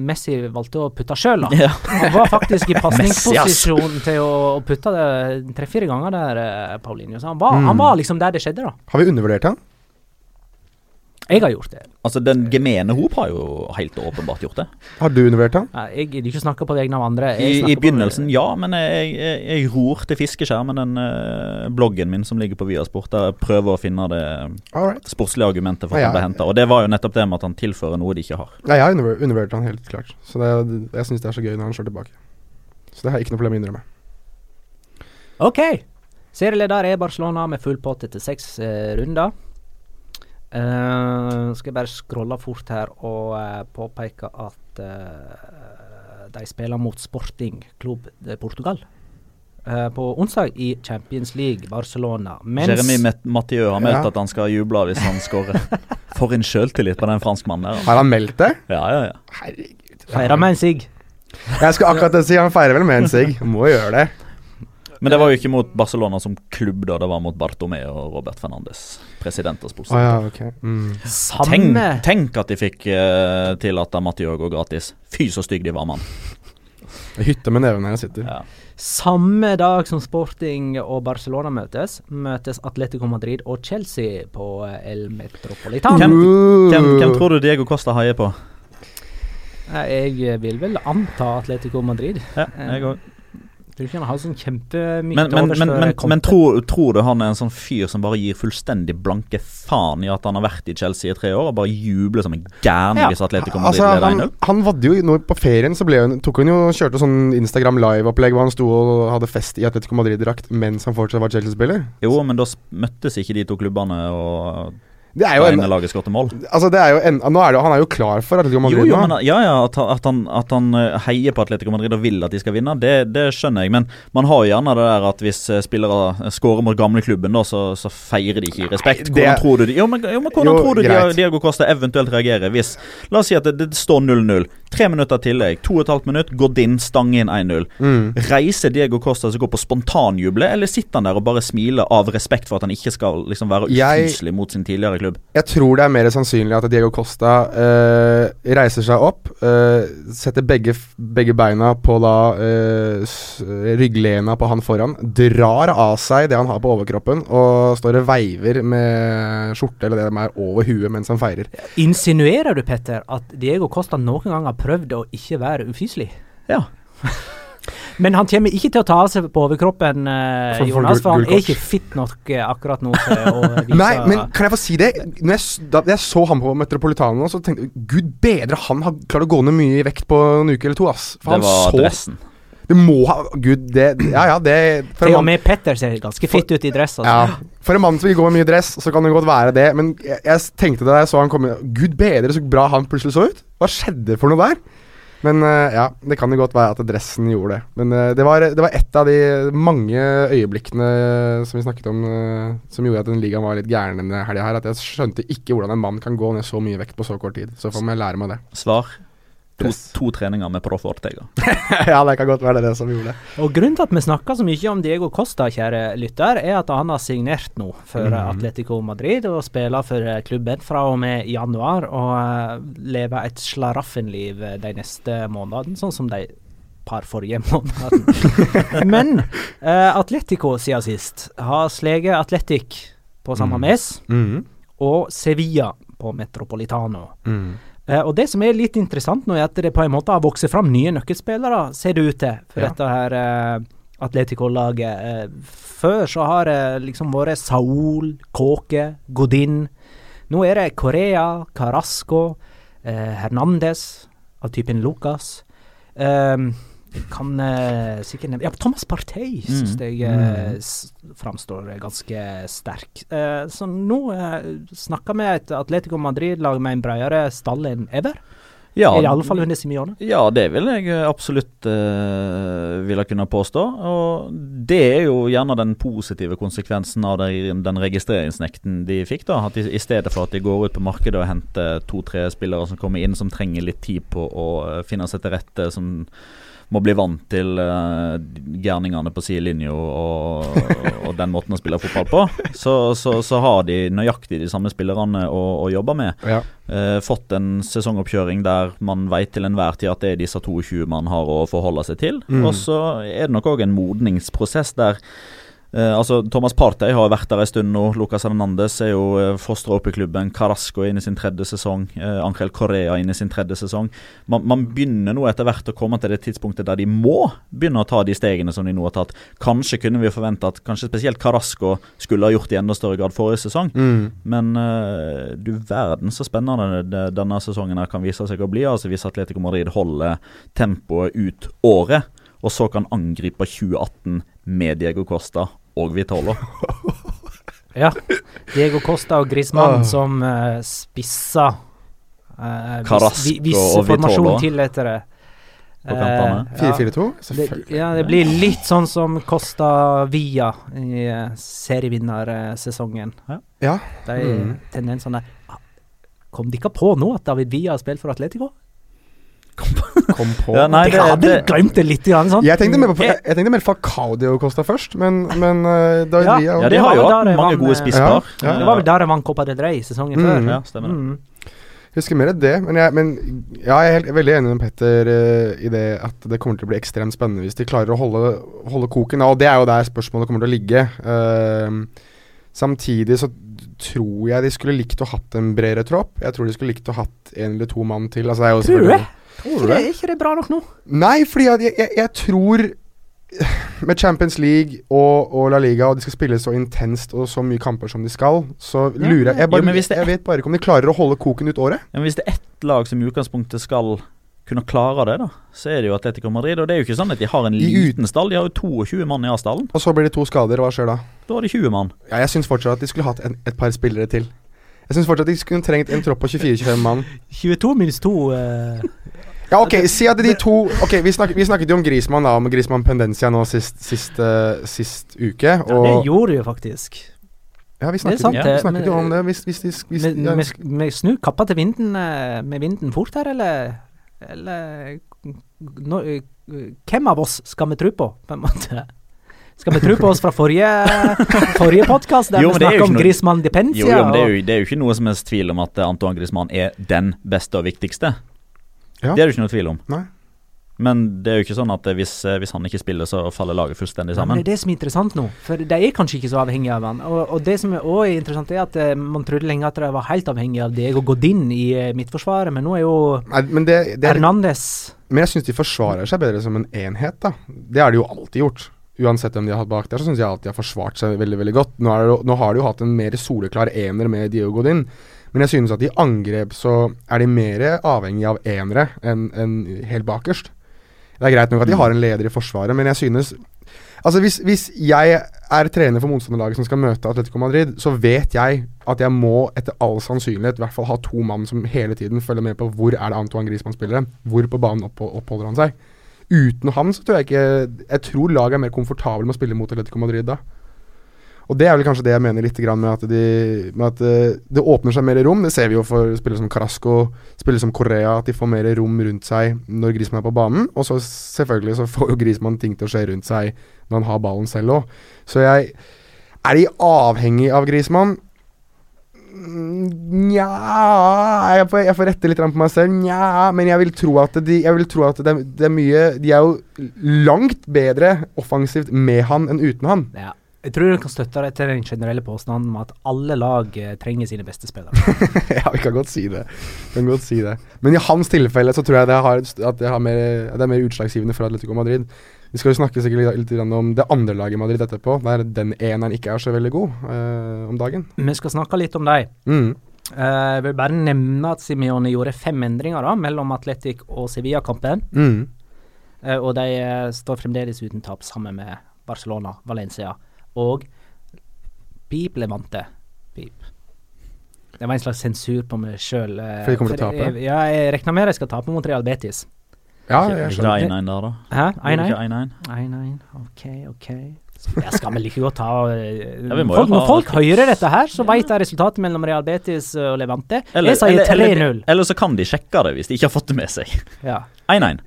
Messi valgte å putte sjøl. Ja. Han var faktisk i pasningsposisjon til å, å putte det tre-fire ganger der, eh, Paulinho. Så han var, Mm. han var liksom der det skjedde, da. har vi undervurdert han? Jeg har gjort det. Altså, den gemene hop har jo helt åpenbart gjort det. Har du undervurdert han? Jeg gidder ikke snakke på vegne av andre. Jeg I, I på- begynnelsen, ja, men jeg, jeg, jeg ror til fiskeskjermen, den eh, bloggen min som ligger på Viasport, der jeg prøver å finne det Alright. sportslige argumentet for at Ja, han ble ja. henta. Og det var jo nettopp det med at han tilfører noe de ikke har. Nei, jeg har undervur- undervurdert han helt klart. Så det, jeg syns det er så gøy når han slår tilbake. Så det har jeg ikke noe problem med å innrømme. Ok. Serieleder er Barcelona med full pott etter seks eh, runder. Eh, skal jeg bare scrolle fort her og uh, påpeke at uh, de spiller mot Sporting Klubb Portugal. Eh, på onsdag i Champions League, Barcelona. Mens Jeremy Mathieu har meldt Ja. at han skal juble hvis han skårer. For en sjøltillit på den franskmannen der. altså. Har han meldt det? Ja, ja, ja. Herregud. feirer med en sigg. Jeg skulle akkurat si han feirer vel med en sigg. Må gjøre det. Men det var jo ikke mot Barcelona som klubb, da. Det var mot Bartomeu og Robert Fernandes, president og Å Ah, ja, okay. Mm. Tenk, tenk at de fikk uh, tillate Mathieu å gratis. Fy så stygg de var, mann. Hytte med neven her jeg sitter. Ja. Samme dag som Sporting og Barcelona møtes, møtes Atletico Madrid og Chelsea på eh, El Metropolitan. Hvem, hvem, hvem tror du Diego Costa heier på? Eh, Jeg vil vel anta Atletico Madrid. Ja, jeg òg. Tror ikke han har sånn kjempe Men, men, men, men, men tror, tror du han er en sånn fyr som bare gir fullstendig blanke faen i at han har vært i Chelsea i tre år, og bare jubler som en gærning Ja. hvis Atletico Madrid Altså, leder han, 1-0? han vadde jo nå på ferien, så ble hun, tok hun jo kjørte sånn Instagram live-opplegg hvor han sto og hadde fest i Atletico Madrid-drakt mens han fortsatt var Chelsea-spiller. Jo, men da møttes ikke de to klubbene, og Det er jo en. Altså, det er jo en, nå er det, Han er jo klar for Atletico Madrid jo, nå. men ja, ja, at, at, han, at han eh, heier på Atletico Madrid og vil at de skal vinne, det, det skjønner jeg. Men man har jo gjerne det der at hvis eh, spillere skårer mot gamleklubben, så, så feirer de ikke i respekt. Hvordan det- tror du de, jo, men, jo, men hvordan Jo, tror du greit. Diego Costa eventuelt reagerer hvis La oss si at det, det står 0-0. Tre minutter tillegg. To og et halvt minutt, Godin stang inn 1-0. Mm. Reiser Diego Costa seg opp på spontanjuble, eller sitter han der og bare smiler av respekt for at han ikke skal liksom være ufyselig mot sin tidligere klubb? Jeg tror det er mer sannsynlig at Diego Costa uh, reiser seg opp, uh, setter begge, begge beina på da uh, rygglena på han foran, drar av seg det han har på overkroppen, og står og veiver med skjorte eller det de er over huet mens han feirer. Insinuerer du, Petter, at Diego Costa noen gang har prøvd å ikke være ufyselig? Ja. Men han kommer ikke til å ta av seg på overkroppen, uh, For- for Jonas, for han er ikke fit nok uh, akkurat nå til å vise Nei, men kan jeg få si det? Når jeg, da jeg så han på Metropolitano, så tenkte jeg gud bedre, han har klart å gå ned mye i vekt på en uke eller to, ass. For Det han var så dressen. Det må ha Gud, det Ja ja, det for Til og med Petter ser ganske fit ut i dress. Altså. Ja, For en mann som vil gå med mye dress, så kan det godt være det. Men jeg, jeg tenkte det da jeg så han komme Gud bedre så bra han plutselig så ut. Hva skjedde for noe der? Men eh, ja, det kan jo godt være at dressen gjorde det. Men eh, det, var, det var et av de mange øyeblikkene som vi snakket om, eh, som gjorde at den ligaen var litt gæren denne helga her. At jeg skjønte ikke hvordan en mann kan gå ned så mye vekt på så kort tid. Så får jeg lære meg det. Svar. To, to treninger med Proff Ortega. ja, det kan godt være det som gjorde det. Og Grunnen til at vi snakker så mye om Diego Costa, kjære lytter, er at han har signert nå for mm. Atletico Madrid og spiller for klubben fra og med januar. Og eh, lever et slaraffenliv eh, de neste månedene, sånn som de par forrige månedene. Men uh, Atletico siden sist har sleget Atletic på samme Mm. mes, Mhm. og Sevilla på Metropolitano. Mm. Eh, og Det som er litt interessant nå, er at det på en måte har vokst fram nye nøkkelspillere, ser det ut til, for Ja. dette her eh, Atletico-laget. Eh, før så har det liksom vært Saul, Kåke, Godin. Nå er det Korea, Carasco, eh, Hernandez av typen Lucas. Um, kan uh, sikkert nevne Ja, Thomas Partey syns Mm. jeg uh, framstår ganske sterk. Uh, så nå uh, snakker vi et Atletico Madrid-lag med en bredere stall enn ever. Ja, I alle fall under Simione. Ja, det vil jeg absolutt uh, ville kunne påstå. Og det er jo gjerne den positive konsekvensen av de, den registreringsnekten de fikk. da, at de, I stedet for at de går ut på markedet og henter to-tre spillere som kommer inn, som trenger litt tid på å finne seg til rette, som må bli vant til uh, gærningene på sidelinja og, og den måten å spille fotball på, så, så, så har de nøyaktig de samme spillerne å, å jobbe med. Ja. Uh, fått en sesongoppkjøring der man vet til enhver tid at det er disse 22 man har å forholde seg til. Mm. Og så er det nok òg en modningsprosess der eh, altså Thomas Partey har vært der en stund nå. Lucas Hernandez er jo uh, fostra opp i klubben. Carasco er inne i sin tredje sesong. Eh, Angel Correa er inne i sin tredje sesong. Man, man begynner nå etter hvert å komme til det tidspunktet der de må begynne å ta de stegene som de nå har tatt. Kanskje kunne vi forvente at kanskje spesielt Carasco skulle ha gjort det i enda større grad forrige sesong. Mm. Men eh, du verden så spennende det, denne sesongen her kan vise seg å bli. Altså Hvis Atletico Madrid holder tempoet ut året, og så kan angripe 2018 med Diego Costa og Vitolo. Ja. Diego Costa og Griezmann Ah. som uh, spissa uh, Carasco vis, og Vitolo. formasjonen tillater det. På kantene. Uh, ja. 4-4-2? Det, Selvfølgelig. ja, det blir litt sånn som Costa Via i uh, serievinnersesongen. Ja. De Mm. tendensene Kom de ikke på nå at David Villa har spilt for Atletico? Kom på. Ja, nei, det, det- hadde det- glemt det litt. Grann, sånn. Jeg tenkte mer på Eh, jeg, jeg tenkte mer Falcao Diego Costa først, men, men uh, David Ja. Ja, de det har jo hatt mange gode en, spisspar. Ja, ja. Det var vel der de vant Copa del Rey sesongen Mm. før. Ja, stemmer det. Mm. Jeg husker mer det, men jeg, men ja, jeg er helt, veldig enig med Petter uh, i det at det kommer til å bli ekstremt spennende hvis de klarer å holde, holde koken. Og det er jo der spørsmålet kommer til å ligge. Uh, samtidig så tror jeg de skulle likt å hatt en bredere tropp. Jeg tror de skulle likt å hatt en eller to mann til. Altså, det er jo Tror du det? Er det, er ikke det bra nok nå? Nei, fordi at jeg, jeg, jeg tror med Champions League og, og La Liga, og de skal spille så intenst og så mye kamper som de skal, så lurer jeg Jeg, jo, bare, men hvis det- jeg vet bare ikke om de klarer å holde koken ut året. Ja, men hvis det er ett lag som i utgangspunktet skal kunne klare det, da, så er det jo Atletico Madrid. Og det er jo ikke sånn at de har en liten stall, de har jo 22 mann i A-stallen. Og så blir det to skader, hva skjer da? Da har de 20 mann. Ja, jeg syns fortsatt at de skulle hatt en, et par spillere til. Jeg syns fortsatt at de skulle trengt en tropp på 24-25 mann. 22 minus 2 uh... Ja, ok, si at de to Ok, Vi, snak, vi snakket jo om Grismann da, om Grismann Pendencia nå sist, sist, uh, sist uke. Ja, det gjorde de jo faktisk. ja, vi snakket, sant, vi snakket men- jo om det. Hvis, hvis hvis, hvis, Vi ja, vi- snur kappa til vinden eh, med vinden fort her, eller? Eller no, eh, Hvem av oss skal vi tro på, på en måte? Skal vi tro på oss fra forrige, forrige podkast, der Jo, vi snakka om noe- Griezmann Depensia? Jo, jo, men det er jo, det er jo ikke noe som helst tvil om at eh, Antoine Griezmann er den beste og viktigste. Ja. Det er det ikke noe tvil om. Nei. Men det er jo ikke sånn at eh, hvis, eh, hvis han ikke spiller, så faller laget fullstendig sammen. men sammen. det er det som er interessant nå, for de er kanskje ikke så avhengige av han. Og, og det som er også er interessant, er at man trodde lenge at de var helt avhengige av Diego Godin i midtforsvaret, men nå er jo Nei, det, det er, Hernandez Men jeg syns de forsvarer seg bedre som en enhet, da. Det har de jo alltid gjort. Uansett hvem de har hatt bak der, så syns jeg alltid de har forsvart seg veldig veldig godt. Nå, det, nå har de jo hatt en mer soleklar ener med Diego Godin, men jeg synes at i angrep så er de mer avhengig av enere enn en helt bakerst. Det er greit nok at de har en leder i forsvaret, men jeg synes Altså hvis, hvis jeg er trener for motstanderlaget som skal møte Atletico Madrid, så vet jeg at jeg må etter all sannsynlighet i hvert fall ha to mann som hele tiden følger med på hvor er det Antoine Griezmann spiller, hvor på banen oppholder han seg. Uten ham så tror jeg ikke Jeg tror laget er mer komfortabel med å spille mot Atletico Madrid da. Og det er vel kanskje det jeg mener litt med at, de, med at eh, det åpner seg mer rom. Det ser vi jo for spillere som Carasco, spillere som Korea, at de får mer rom rundt seg når Griezmann er på banen. Og så selvfølgelig så får jo Griezmann ting til å skje rundt seg når han har ballen selv òg. Så jeg Er de avhengig av Griezmann? Nja jeg, får- jeg får rette litt på meg selv. Nja, men jeg vil tro at, de, jeg vil tro at det, det er mye De er jo langt bedre offensivt med han enn uten han. Ja. Jeg tror du kan støtte deg til den generelle påstanden om at alle lag eh, trenger sine beste spillere. ja, vi kan godt si det. Vi kan godt si det. Men i hans tilfelle så tror jeg det, har, at det, har mer, det er mer utslagsgivende for Atletico Madrid. Vi skal jo snakke sikkert litt, litt om det andre laget i Madrid etterpå, der den eneren ikke er så veldig god eh, om dagen. Vi skal snakke litt om dem. Mm. Eh, jeg vil bare nevne at Simione gjorde fem endringer da, mellom Atletic og Sevilla-kampen. Mm. Eh, og de eh, står fremdeles uten tap sammen med Barcelona, Valencia og Pip Levante. Pip. Det var en slags sensur på meg sjøl. For de kommer til å tape? Ja, jeg regner med de skal tape mot Real Betis. Ja, jeg skjønner. ikke skjønner. 1-1 der, da? Hæ? 1-1? 1-1? 1-1, ok, ok. Jeg skal vi like godt ta eh, Ja, vi må jo folk, Når folk hører dette her, så vet de resultatet mellom Real Betis og Levante. Eller, jeg sier 3-0. eller, eller så kan de sjekke det hvis de ikke har fått det med seg. 1-1.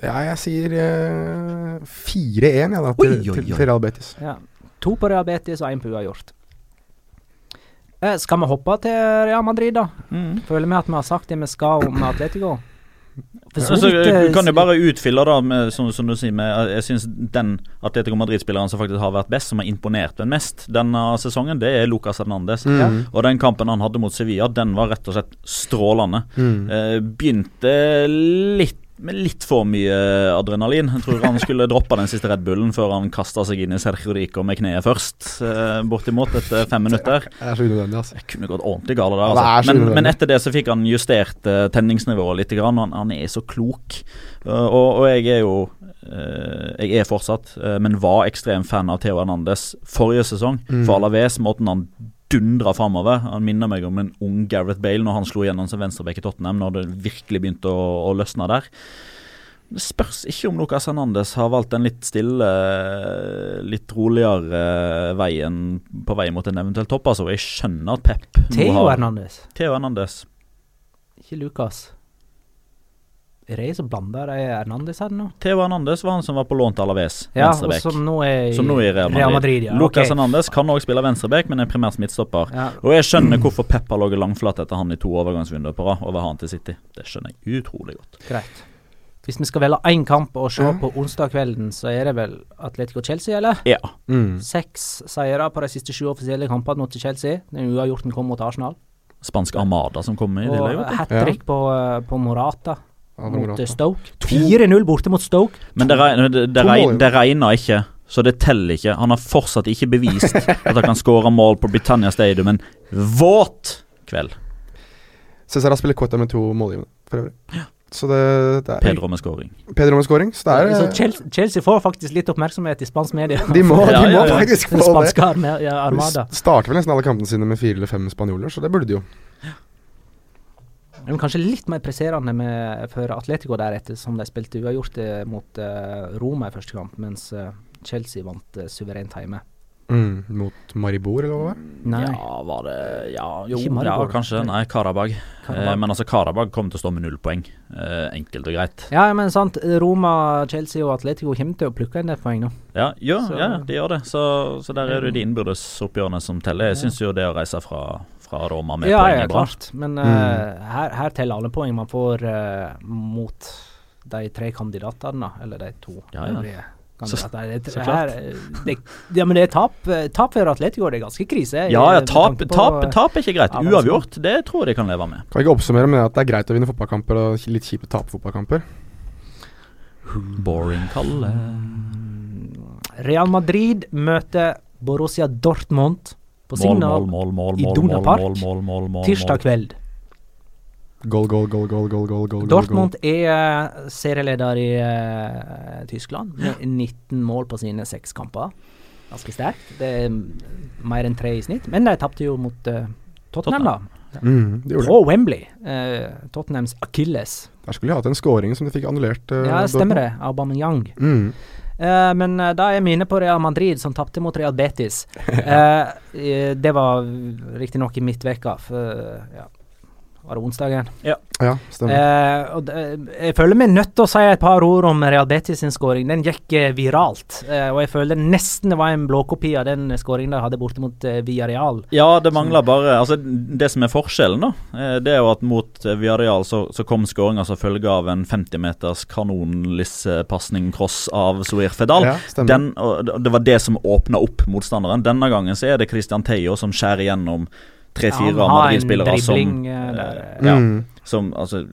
Ja, jeg sier uh, 4-1 ja, da, til, Oi, oi, til, oi. til Real Betis. Ja. To på Real Betis og én på uavgjort. Eh, skal vi hoppe til Real Madrid, da? Mm. Føler vi at vi har sagt det vi skal om Atletico? Så Så, vidt, eh, du kan jo bare utfylle, da, med, som, som du sier, med eh, Jeg syns den Atletico Madrid-spilleren som faktisk har vært best, som har imponert den mest denne sesongen, det er Lucas Hernandez. Mm. Og den kampen han hadde mot Sevilla, den var rett og slett strålende. Mm. Eh, begynte litt med litt for mye adrenalin. Jeg tror han skulle droppa den siste Red Bullen før han kasta seg inn i Sergio Rico med kneet først, eh, bortimot etter fem minutter. Er så unødvendig, altså. jeg kunne gått ordentlig galt der. Er Altså. Men, men etter det så fikk han justert uh, tenningsnivået litt. Grann. Han, han er så klok. Uh, og, og jeg er jo uh, Jeg er fortsatt, men var ekstrem fan av Theo Hernandez forrige sesong. Mm. For Alaves, måten han dundra framover. Han minner meg om en ung Gareth Bale når han slo gjennom som venstreback i Tottenham, når det virkelig begynte å, å løsne der. Det spørs ikke om Lucas Hernandez har valgt en litt stille, litt roligere veien på vei mot en eventuell topp. Altså. Jeg skjønner at Pep Theo har Hernandez, Theo Hernandez. ikke Lucas. Er og Blanda de Hernandez her nå? Theo Hernandez var han som var på lån til Alaves, Ja, og som nå er i Som nå er i Real Madrid. Real Madrid ja. Lucas okay. Hernandez kan også spille venstreback, men er primært midtstopper. Ja. Og jeg skjønner hvorfor Pep har ligget langflat etter han i to overgangsvinduer på rad over han til City. Det skjønner jeg utrolig godt. Greit. Hvis vi skal velge én kamp å se på onsdag kvelden, så er det vel Atletico-Chelsea, eller? Ja. Mm. Seks seire på de siste sju offisielle kampene mot Chelsea. Den uavgjorten kom mot Arsenal. Spansk Armada som kommer i det. Og hat trick på, eh, på Morata Ja, mot eh, Stoke. 4-0 borte mot Stoke. Men det, det, det, det regner ikke, så det teller ikke. Han har fortsatt ikke bevist at han kan skåre mål på Britannia Stadium en våt kveld. Cæsar har spilt Quetta med to målgivende, for øvrig. Så det, det er Pedro med scoring. Pedro med scoring. Så det er så Chelsea, Chelsea får faktisk litt oppmerksomhet i spansk media. De må, de må ja, ja. faktisk få det. ja, armada. De starter vel nesten alle kampene sine med fire eller fem spanjoler, så det burde de jo. Men kanskje litt mer presserende med, for Atletico deretter, som de spilte uavgjort eh, mot uh, Roma i første kamp, mens uh, Chelsea vant uh, suverent hjemme. Mm, mot Maribor, eller hva det? Nei. Ja, var det Ja, jo, ja, kanskje. Nei, Karabag. Karabag. Eh, men altså, Karabag kommer til å stå med null poeng. Eh, enkelt og greit. Ja, men sant. Roma, Chelsea og Atletico kommer til å plukke en del poeng nå. Ja, ja, ja de gjør det. Så, så der er det de innbyrdes oppgjørene som teller. Jeg syns jo det å reise fra, fra Roma med ja, poeng i klart. Men eh, her, her teller alle poeng man får uh, mot de tre kandidatene. Eller de to Ja, ja. Så-. Så her, eh, det, ja, men det er tap. Tap for Atletico, det er ganske krise. Ja, ja, tap, på- tap, tap er ikke greit. Ja, Uavgjort, det tror jeg de kan leve med. Kan jeg ikke oppsummere med at det er greit å vinne fotballkamper og litt kjipt å tape fotballkamper? Boring, Kalle. Real Madrid møter Borussia Dortmund på Signal mål, mål, mål, i mål, Dona mål, Park mål, mål, mål, mål, tirsdag kveld. Goal, goal, goal, goal, goal, goal, goal, Dortmund er eh, serieleder i uh, Tyskland med 19 mål på sine seks kamper. Ganske sterkt. Det er mm, mer enn tre i snitt. Men de tapte jo mot uh, Tottenham, da. Mm, det. På Wembley. Uh, Tottenhams Achilles. Der skulle de hatt en scoring som de fikk annullert. Ja, stemmer Dortmund. det. Aubameyang. Mm. Eh, men eh, da er minnet på Real Madrid, som tapte mot Real Betis. Eh, det var riktignok i midtveka, for ja, var det onsdagen? Ja, stemmer. Eh, og det, jeg føler meg nødt til å si et par ord om Real Betis sin skåring. Den gikk eh, viralt. Eh, og jeg føler nesten det var en blåkopi av den skåringen de hadde borte mot eh, Villarreal. Ja, det mangler bare Altså, det som er forskjellen, da, eh, det er jo at mot eh, Villarreal så, så kom skåringa som følge av en 50 meters kanonlissepasning-cross av Soir Fedal. Ja. Den, og det- var det som åpna opp motstanderen. Denne gangen så er det Christian Teio som skjærer gjennom tre-fire Han Madrid-spillere som eh, eh, ja, Mm. som altså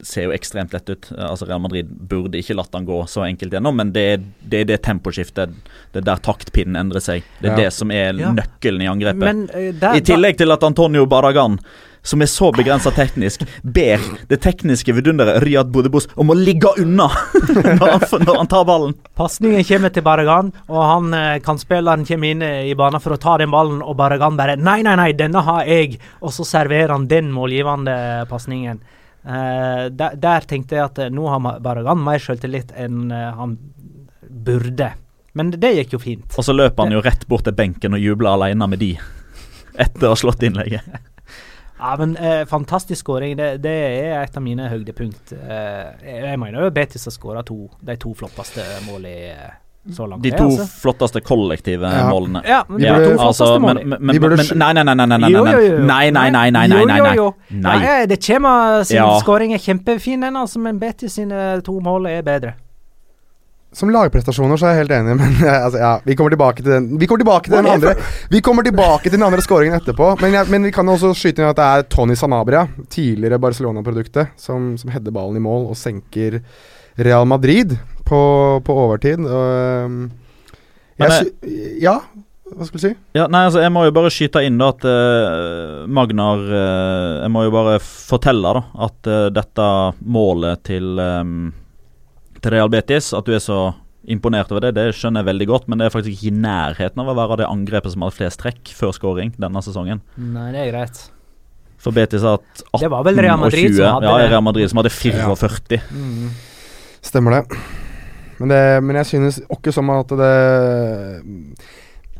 ser jo ekstremt lett ut. Altså Real Madrid burde ikke latt han gå så enkelt gjennom, men det er det, er det temposkiftet. Det er der taktpinnen endrer seg. Det er Ja. det som er Ja. nøkkelen i angrepet. Men eh, der, I tillegg til at Antonio Barragan, som er så begrensa teknisk, ber det tekniske vidunderet Riyad Bodebos om å ligge unna når, han, når han tar ballen. Pasningen kommer til Barragan, og han eh, kantspilleren kommer inn i banen for å ta den ballen, og Barragan bare 'Nei, nei, nei, denne har jeg!' Og så serverer han den målgivende pasningen. Eh, der, der tenkte jeg at eh, nå har Barragan mer selvtillit enn han burde. Men det gikk jo fint. Og så løper han jo rett bort til benken og jubler alene med de. Etter å ha slått innlegget. Ja, men eh, Fantastisk skåring. Det, det er et av mine høydepunkt. Eh, jeg, mener jo Betis har skåra de to flotteste målene eh, så langt. De det, to altså. flotteste kollektive Ja. målene. Ja, men de burde- to altså, men, målene. men, men, men sj- Nei, nei, nei, nei, nei, nei, nei, nei, nei, nei, nei, nei, Jo, nei. jo, jo. Nei. Ja, det kommer sin Ja. skåring er kjempefin, den, altså, men Betis sine to mål er bedre. Som lagprestasjoner så er jeg helt enig, men eh, altså, ja, vi kommer tilbake til den Vi kommer tilbake til den andre Vi kommer tilbake til den andre scoringen etterpå. Men, jeg, men vi kan også skyte inn at det er Tony Sanabria, tidligere Barcelona-produktet, som, som header ballen i mål og senker Real Madrid på, på overtid. Og, øhm, jeg, ja, hva skulle du si? Ja, nei, altså Jeg må jo bare skyte inn da at uh, Magnar uh, Jeg må jo bare fortelle da at uh, dette målet til eh, Til Real Betis At du er så imponert over det, det skjønner jeg veldig godt. Men det er faktisk ikke i nærheten av å være det angrepet som har flest trekk før scoring denne sesongen. Nei, det er greit. For Betis har hatt 18 Det var vel Real Madrid og 20. som hadde ja. Real Madrid som hadde 44. Mm. Stemmer det. Men, det, men jeg synes ikke som at det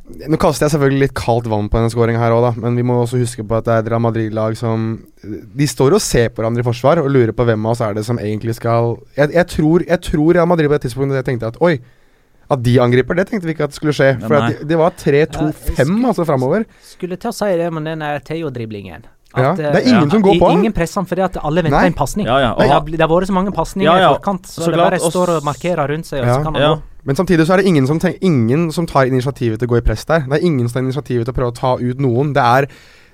Nå kaster jeg selvfølgelig litt kaldt vann på denne skåringa her òg, da. Men vi må også huske på at det er et Real Madrid-lag som De står og ser på hverandre i forsvar og lurer på hvem av oss er det som egentlig skal Jeg, jeg, tror, jeg tror Real Madrid på det tidspunktet jeg tenkte at oi, at de angriper, det tenkte vi ikke at skulle skje. Ja, For at nei. det, det var 3-2-5 skulle- altså framover. Skulle til å si det, men den Theo-driblingen Ja, det er ingen ingen som går på. Ingen presser han fordi at alle venter Nei. en pasning. Ja, ja, Det, har vært så mange pasninger Ja, ja, i forkant, så, så det klart, bare står og markerer rundt seg, og Ja. så kan han Ja. gå. Men samtidig så er det ingen som, tenk, ingen som tar initiativet til å gå i press der. Det er ingen som tar initiativet til å prøve å ta ut noen. Det er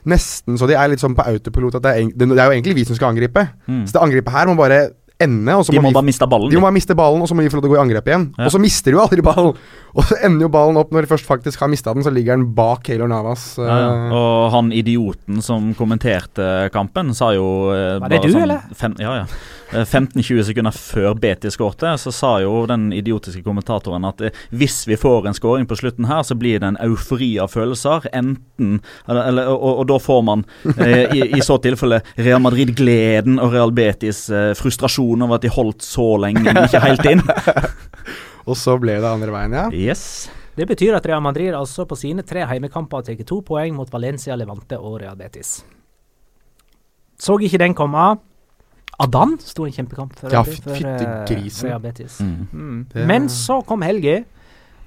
nesten så de er litt sånn på autopilot at det er, det, er jo egentlig vi som skal angripe. Mm. Så det angrepet her må bare ende, og så De må, må vi bare miste ballen. De må bare miste ballen, og så må vi få lov til å gå i angrep igjen. Ja. Og så mister de jo aldri ballen! Og så ender jo ballen opp når de først faktisk har mista den, så ligger den bak Kaylor Navas. Ja, ja. eh, Og han idioten som kommenterte kampen, sa jo uh, Var det bare du, sånn eller? Fem, ja, ja. Eh, 15-20 sekunder før BT skårte, så sa jo den idiotiske kommentatoren at eh, hvis vi får en skåring på slutten her, så blir det en eufori av følelser. Enten eller, eller, og, og da får man eh, i, i så tilfelle Real Madrid-gleden og Real Betis eh, frustrasjon over at de holdt så lenge, men ikke helt inn. og så ble det andre veien, ja. Yes. Det betyr at Real Madrid altså på sine tre heimekamper har tatt to poeng mot Valencia, Levante og Real Betis. Så ikke den komme. Adan sto en kjempekamp for, Ja, for eh, grisen. Mm. Mm. Men så kom helga,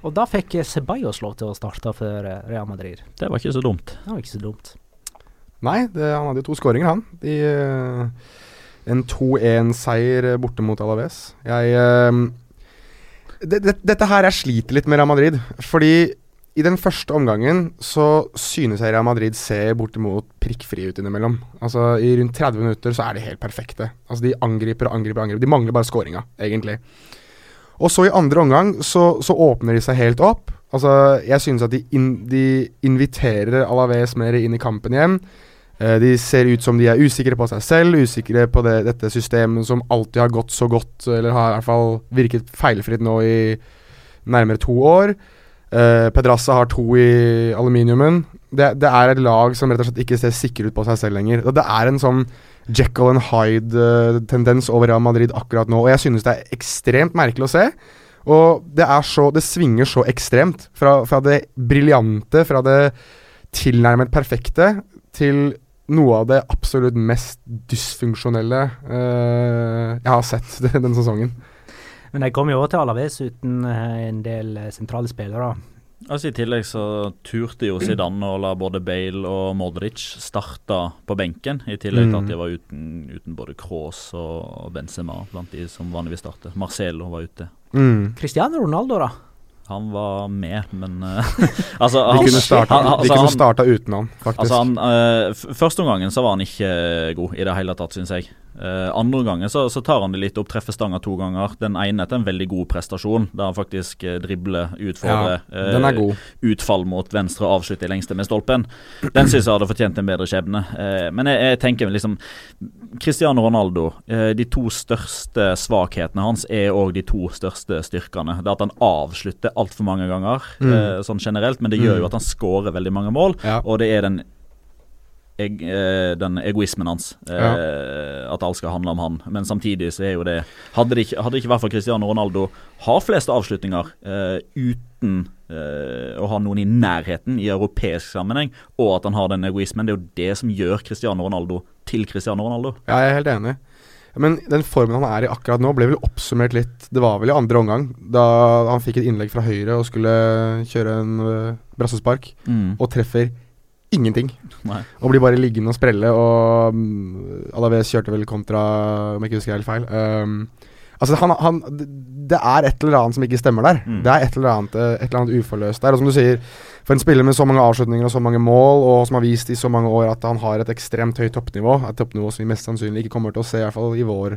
og da fikk Ceballos lov til å starte for eh, Real Madrid. Det var ikke så dumt. Det var ikke så dumt. Nei, det, han hadde jo to skåringer, han. I uh, en 2-1-seier borte mot Alaves. Jeg uh, det, det, Dette her jeg sliter litt med Real Madrid. Fordi i den første omgangen så synes jeg Real Madrid ser bortimot prikkfrie ut innimellom. Altså I rundt 30 minutter så er de helt perfekte. Altså De angriper og angriper. og angriper De mangler bare skåringa, egentlig. Og så i andre omgang så, så åpner de seg helt opp. Altså Jeg synes at de, in, de inviterer Alaves mer inn i kampen igjen. Eh, de ser ut som de er usikre på seg selv, usikre på det, dette systemet som alltid har gått så godt, eller har i hvert fall virket feilfritt nå i nærmere to år. Uh, Pedrassa har to i aluminiumen. Det, det er et lag som rett og slett ikke ser sikre ut på seg selv lenger. Det er en sånn Jekyll and Hyde-tendens over Real Madrid akkurat nå, og jeg synes det er ekstremt merkelig å se. Og det så Det svinger så ekstremt. Fra, fra det briljante, fra det tilnærmet perfekte, til noe av det absolutt mest dysfunksjonelle uh, jeg har sett denne sesongen. Men de kom jo også til Alaves uten eh, en del eh, sentrale spillere. Altså I tillegg så turte jo Zidane å la både Bale og Modric starte på benken. I tillegg til Mm. at de var uten, uten både Kroos og Benzema blant de som vanligvis starter. Marcelo var ute. Mm. Cristiano Ronaldo, da? Han var med, men uh, Altså, De kunne starta, han, de altså, kunne han, uten han, faktisk. Altså han, uh, f- Første omgangen så var han ikke god i det hele tatt, syns jeg. Eh, andre ganger så, så tar han det litt opp, treffer stanga to ganger. Den ene etter en veldig god prestasjon, der han faktisk uh, dribler, utfordrer. ja, god. utfall mot venstre og avslutter i lengste med stolpen. Den syns jeg hadde fortjent en bedre skjebne. Men jeg, jeg tenker liksom Cristiano Ronaldo, de to største svakhetene hans er òg de to største styrkene. Det at han avslutter altfor mange ganger, Mm. sånn generelt, men det gjør Mm. jo at han skårer veldig mange mål, Ja. og det er den eg, eh, den egoismen hans. Eh, At alt skal handle om han. Men samtidig så er jo det Hadde det ikke, hadde det ikke vært for Cristiano Ronaldo har flest avslutninger eh, uten eh, å ha noen i nærheten i europeisk sammenheng, og at han har den egoismen, det er jo det som gjør Cristiano Ronaldo til Cristiano Ronaldo. Ja, jeg er helt enig. Men den formen han er i akkurat nå, ble vel oppsummert litt Det var vel i andre omgang, da han fikk et innlegg fra høyre og skulle kjøre en uh, brassespark, Mm. og treffer ingenting. Nei. Og blir bare liggende og sprelle, og um, Alaves kjørte vel kontra, om jeg ikke husker helt feil. Um, altså, han, han det- er et eller annet som ikke stemmer der. Mm. Det er et eller, annet, eh, et eller annet uforløst der. Og som du sier, for en spiller med så mange avslutninger og så mange mål, og som har vist i så mange år at han har et ekstremt høyt toppnivå, et toppnivå som vi mest sannsynlig ikke kommer til å se, i hvert fall i vår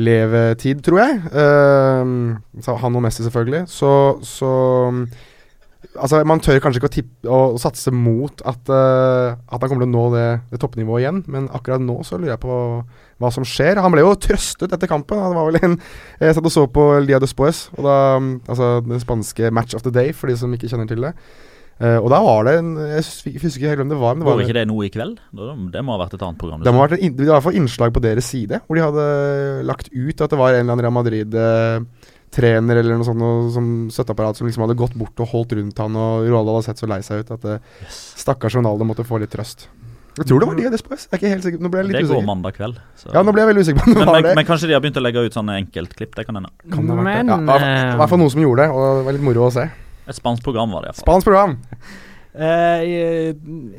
levetid, tror jeg. Um, han og Messi, selvfølgelig. Så, så Altså, man tør kanskje ikke å, tippe, å satse mot at, uh, at han kommer til å nå det, det toppnivået igjen, men akkurat nå så lurer jeg på hva som skjer. Han ble jo trøstet etter kampen. Han var vel en Jeg satt og så på Lia Dia Despues, og da, altså den spanske Match of the Day, for de som ikke kjenner til det. Uh, og da var det en Jeg husker ikke helt hvem det var. Men det var var ikke det nå i kveld? Det må ha vært et annet program. det må ha vært en, det var i hvert fall innslag på deres side, hvor de hadde lagt ut at det var en eller annen Real Madrid-trener eller noe sånt noe, som støtteapparat som liksom hadde gått bort og holdt rundt han, og Roald hadde sett så lei seg ut at eh, stakkars Ronaldo måtte få litt trøst. Jeg tror det var de av Despues. Jeg er ikke helt sikker. Nå ble jeg litt det går mandag kveld. så- Ja, nå ble jeg veldig usikker på om det men, var men, det. men kanskje de har begynt å legge ut sånne enkeltklipp? Det kan hende. Kan det ha vært Men det? Ja, i hvert fall- i hvert fall noen som gjorde det, og det var litt moro å se. Et spansk program var det iallfall. Spansk program. Eh, i,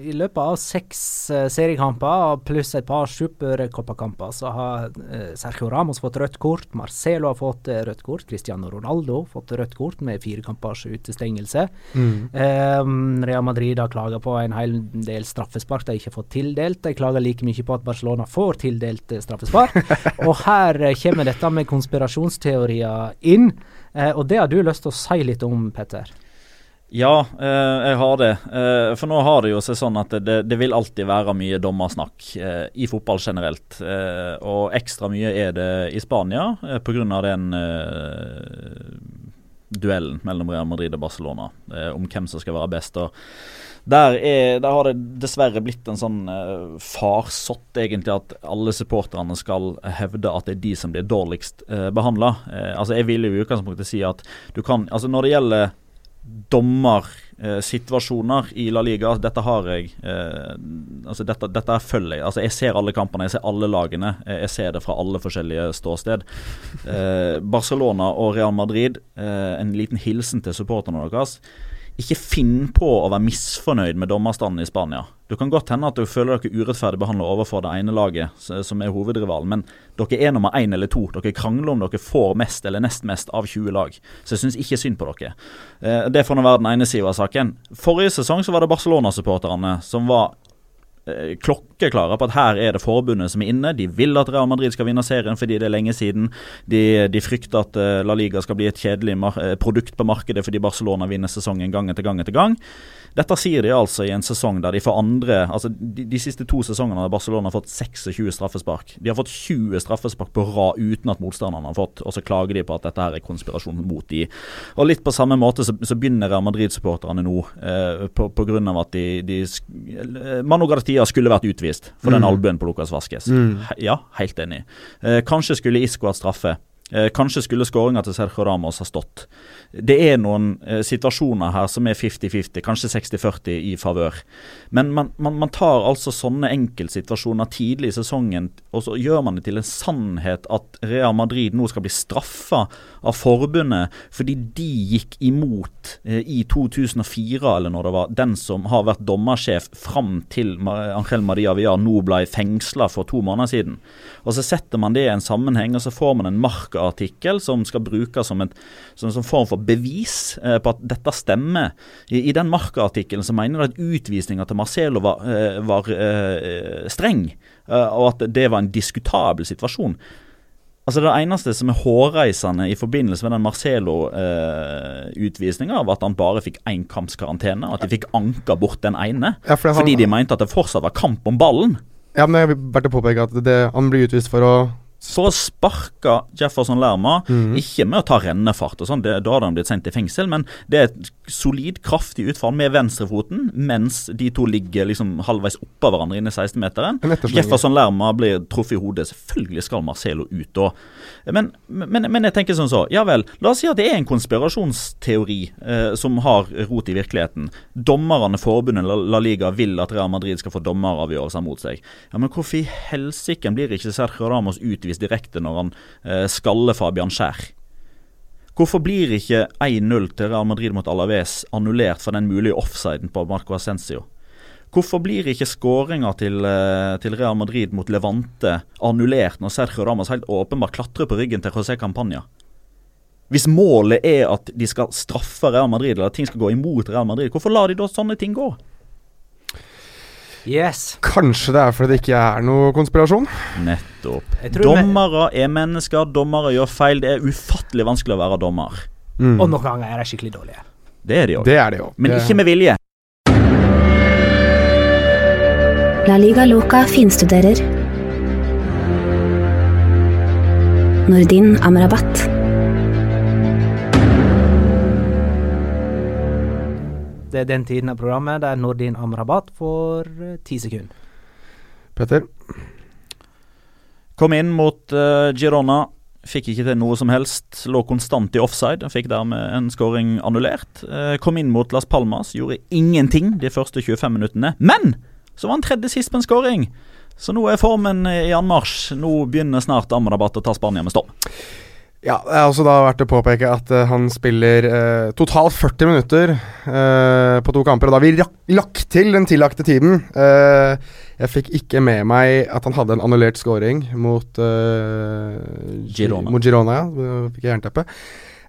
I løpet av seks eh, seriekamper pluss et par superkopperkamper så har eh, Sergio Ramos fått rødt kort, Marcelo har fått rødt kort, Cristiano Ronaldo har fått rødt kort med fire kampers utestengelse. Mm. Eh, Real Madrid har klaga på en hel del straffespark de ikke har fått tildelt. De klager like mye på at Barcelona får tildelt straffespark. og her kommer dette med konspirasjonsteorier inn. uh, og det har du lyst til å si litt om, Petter? Ja, eh, jeg har det. Eh, for nå har det jo seg sånn at det, det vil alltid være mye dommersnakk eh, i fotball generelt. Og ekstra mye er det i Spania eh, pga. den duellen mellom Real Madrid og Barcelona om hvem som skal være best. og der, er, der har det dessverre blitt en sånn eh, farsott, egentlig, at alle supporterne skal hevde at det er de som blir dårligst eh, behandla. Eh, altså, jeg vil jo i utgangspunktet si at du kan Altså, når det gjelder dommersituasjoner i La Liga. Dette har jeg eh, altså dette, dette følger jeg. Altså jeg ser alle kampene, jeg ser alle lagene. Jeg ser det fra alle forskjellige ståsted. Eh, Barcelona og Real Madrid, eh, en liten hilsen til supporterne deres. Ikke finn på å være misfornøyd med dommerstanden i Spania. Det kan godt hende at dere føler dere urettferdig behandlet overfor det ene laget, som er hovedrivalen, men dere er nummer én eller to. Dere krangler om dere får mest eller nest mest av 20 lag. Så jeg syns ikke synd på dere. Eh, det får nå være den ene sida av saken. Forrige sesong så var det Barcelona-supporterne som var klokkeklare på at her er det forbundet som er inne. De vil at Real Madrid skal vinne serien fordi det er lenge siden. De, de frykter at uh, La Liga skal bli et kjedelig uh, produkt på markedet fordi Barcelona vinner sesongen gang etter gang etter gang. Dette sier de altså i en sesong der de får andre altså De, de siste to sesongene har Barcelona fått 26 straffespark. De har fått 20 straffespark på rad uten at motstanderne har fått, og så klager de på at dette her er konspirasjon mot de. Og Litt på samme måte så, så begynner Real Madrid-supporterne nå, eh, av at de, de Manu Garcia skulle vært utvist for mm. den albuen på Lucas Vasques. Mm. Ja, helt enig. Eh, kanskje skulle Isco hatt straffe. Eh, kanskje skulle skåringa til Sergio Ramos ha stått det er noen eh, situasjoner her som er 50-50, kanskje 60-40 i favør. Men man, man, man, tar altså sånne enkeltsituasjoner tidlig i sesongen, og så gjør man det til en sannhet at Real Madrid nå skal bli straffa av forbundet fordi de gikk imot eh, i 2004, eller når det var, den som har vært dommersjef fram til Angel Maria Villar nå ble fengsla for to måneder siden. Og Så setter man det i en sammenheng, og så får man en Marca-artikkel som skal brukes som en, som en form for bevis eh, på at dette stemmer. I, i den Marca-artikkelen så mener de at utvisninga til Marcelo var, eh, var eh, streng, og at det var en diskutabel situasjon. Altså Det eneste som er hårreisende i forbindelse med den Marcelo-utvisninga, eh, var at han bare fikk én kamps karantene, og at de fikk anka bort den ene. Ja, for han, fordi de mente at det fortsatt var kamp om ballen. Ja, men jeg vil bare påpeke at det, han blir utvist for å for å sparke Jefferson Lerma, mm. ikke med å ta rennefart, og sånn, da hadde han blitt sendt i fengsel, men det er et solid, kraftig utfall med venstrefoten, mens de to ligger liksom halvveis oppå hverandre inne i 16-meteren. Jefferson Lerma blir truffet i hodet. Selvfølgelig skal Marcelo ut da. Men, men, men, jeg tenker sånn så, ja vel, la oss si at det er en konspirasjonsteori eh, som har rot i virkeligheten. Dommerne, forbundet La, Liga, vil at Real Madrid skal få dommeravgjørelser mot seg. Ja, Men hvorfor i helsike blir ikke Sergio Ramos utvist utvist direkte når han eh, skaller Fabian Skjær. Hvorfor blir ikke 1-0 til Real Madrid mot Alaves annullert for den mulige offsiden på Marco Ascencio? Hvorfor blir ikke skåringa til, eh, til, Real Madrid mot Levante annullert når Sergio Ramos helt åpenbart klatrer på ryggen til José Campania? Hvis målet er at de skal straffe Real Madrid, eller at ting skal gå imot Real Madrid, hvorfor lar de da sånne ting gå? Yes. Kanskje det er fordi det ikke er noe konspirasjon? Nettopp. Dommere er mennesker, dommere gjør feil. Det er ufattelig vanskelig å være dommer. Mm. Og noen ganger er de skikkelig dårlige. Det er de òg. Det de. Men ikke med vilje. La Liga Loca finstuderer. Nordin Amrabat. Det er den tiden av programmet der Nordin Amrabat får eh, ti sekunder. Petter? Kom inn mot uh, Girona. Fikk ikke til noe som helst. Lå konstant i offside. Fikk dermed en skåring annullert. Uh, kom inn mot Las Palmas. Gjorde ingenting de første 25 minuttene. Men så var han tredje sist på en skåring. Så nå er formen i anmarsj. Nå begynner snart Amrabat å ta Spania med storm. Ja, det er også da verdt å påpeke at uh, han spiller uh, totalt 40 minutter uh, på to kamper. Og da har vi lagt til den tillagte tiden. jeg fikk ikke med meg at han hadde en annullert scoring mot Girona. Mot Girona, ja. Fikk jeg jernteppe.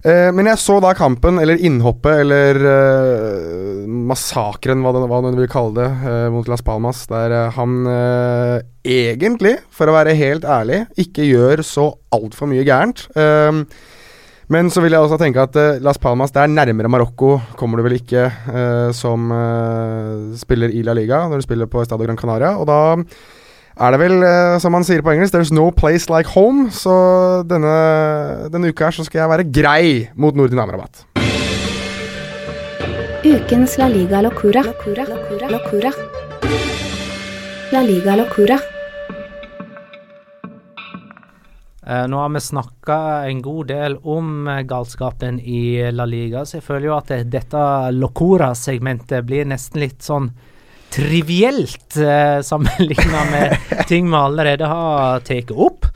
Eh, men jeg så da kampen, eller innhoppet, eller eh, massakren, hva, hva du vil kalle det, eh, mot Las Palmas, der uh, han egentlig, for å være helt ærlig, ikke gjør så altfor mye gærent. men så vil jeg også tenke at Las Palmas det er nærmere Marokko, kommer du vel ikke som spiller i La Liga når du spiller på Estadio Gran Canaria. Og da er det vel, eh, som man sier på engelsk, 'there's no place like home'. Så denne, denne uka her så skal jeg være grei mot Nordin Amrabat. Ukens La Liga Locura. Locura. Locura. Locura. La Liga Locura. Eh, nå har vi snakka en god del om eh, galskapen i La Liga, så jeg føler jo at dette Locora-segmentet blir nesten litt sånn trivielt eh, sammenligna med ting vi allerede har tatt opp.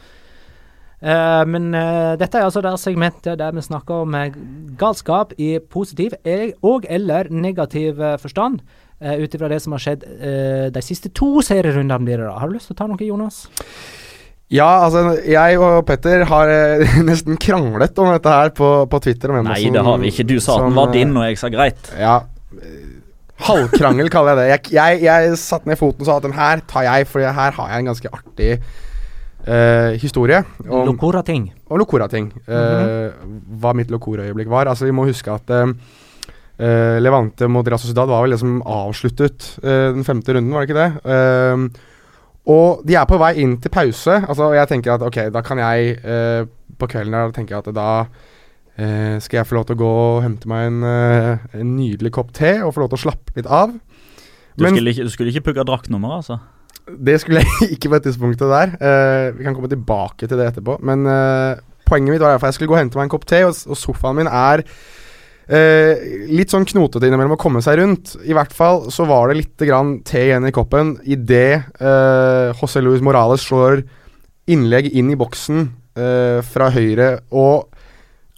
Eh, men eh, dette er altså det segmentet der vi snakker om eh, galskap i positiv e- og eller negativ forstand. Uh, Ut ifra det som har skjedd eh, de siste to serierundene, blir det da. Har du lyst til å ta noe, Jonas? Ja, altså jeg og Petter har eh, nesten kranglet om dette her på, på Twitter. Om Nei, som- det har vi ikke. Du sa at som, den var din, og jeg sa greit. Ja. Halvkrangel kaller jeg det. Jeg, jeg, jeg satte ned foten og sa at den her tar jeg, for her har jeg en ganske artig uh, historie. om- Locora-ting. og Locora-ting. eh, hva mitt Locora-øyeblikk var. Altså Vi må huske at eh, Levante mot Real Sociedad var vel det som avsluttet den femte runden, var det ikke det? Og de er på vei inn til pause. Altså og Jeg tenker at ok, da kan jeg På kvelden her tenker jeg at da eh, skal jeg få lov til å gå og hente meg en, eh, en nydelig kopp te og få lov til å slappe litt av. Du, Men- skulle ikke, du skulle ikke pugga draktnummer, altså? Det skulle jeg ikke på et tidspunktet der. Eh, vi kan komme tilbake til det etterpå. Men eh, poenget mitt var fall jeg skulle gå og hente meg en kopp te, og, og sofaen min er eh, litt sånn knotete innimellom å komme seg rundt. I hvert fall så var det litt grann te igjen i koppen idet eh, José Luis Morales slår innlegg inn i boksen eh, fra høyre og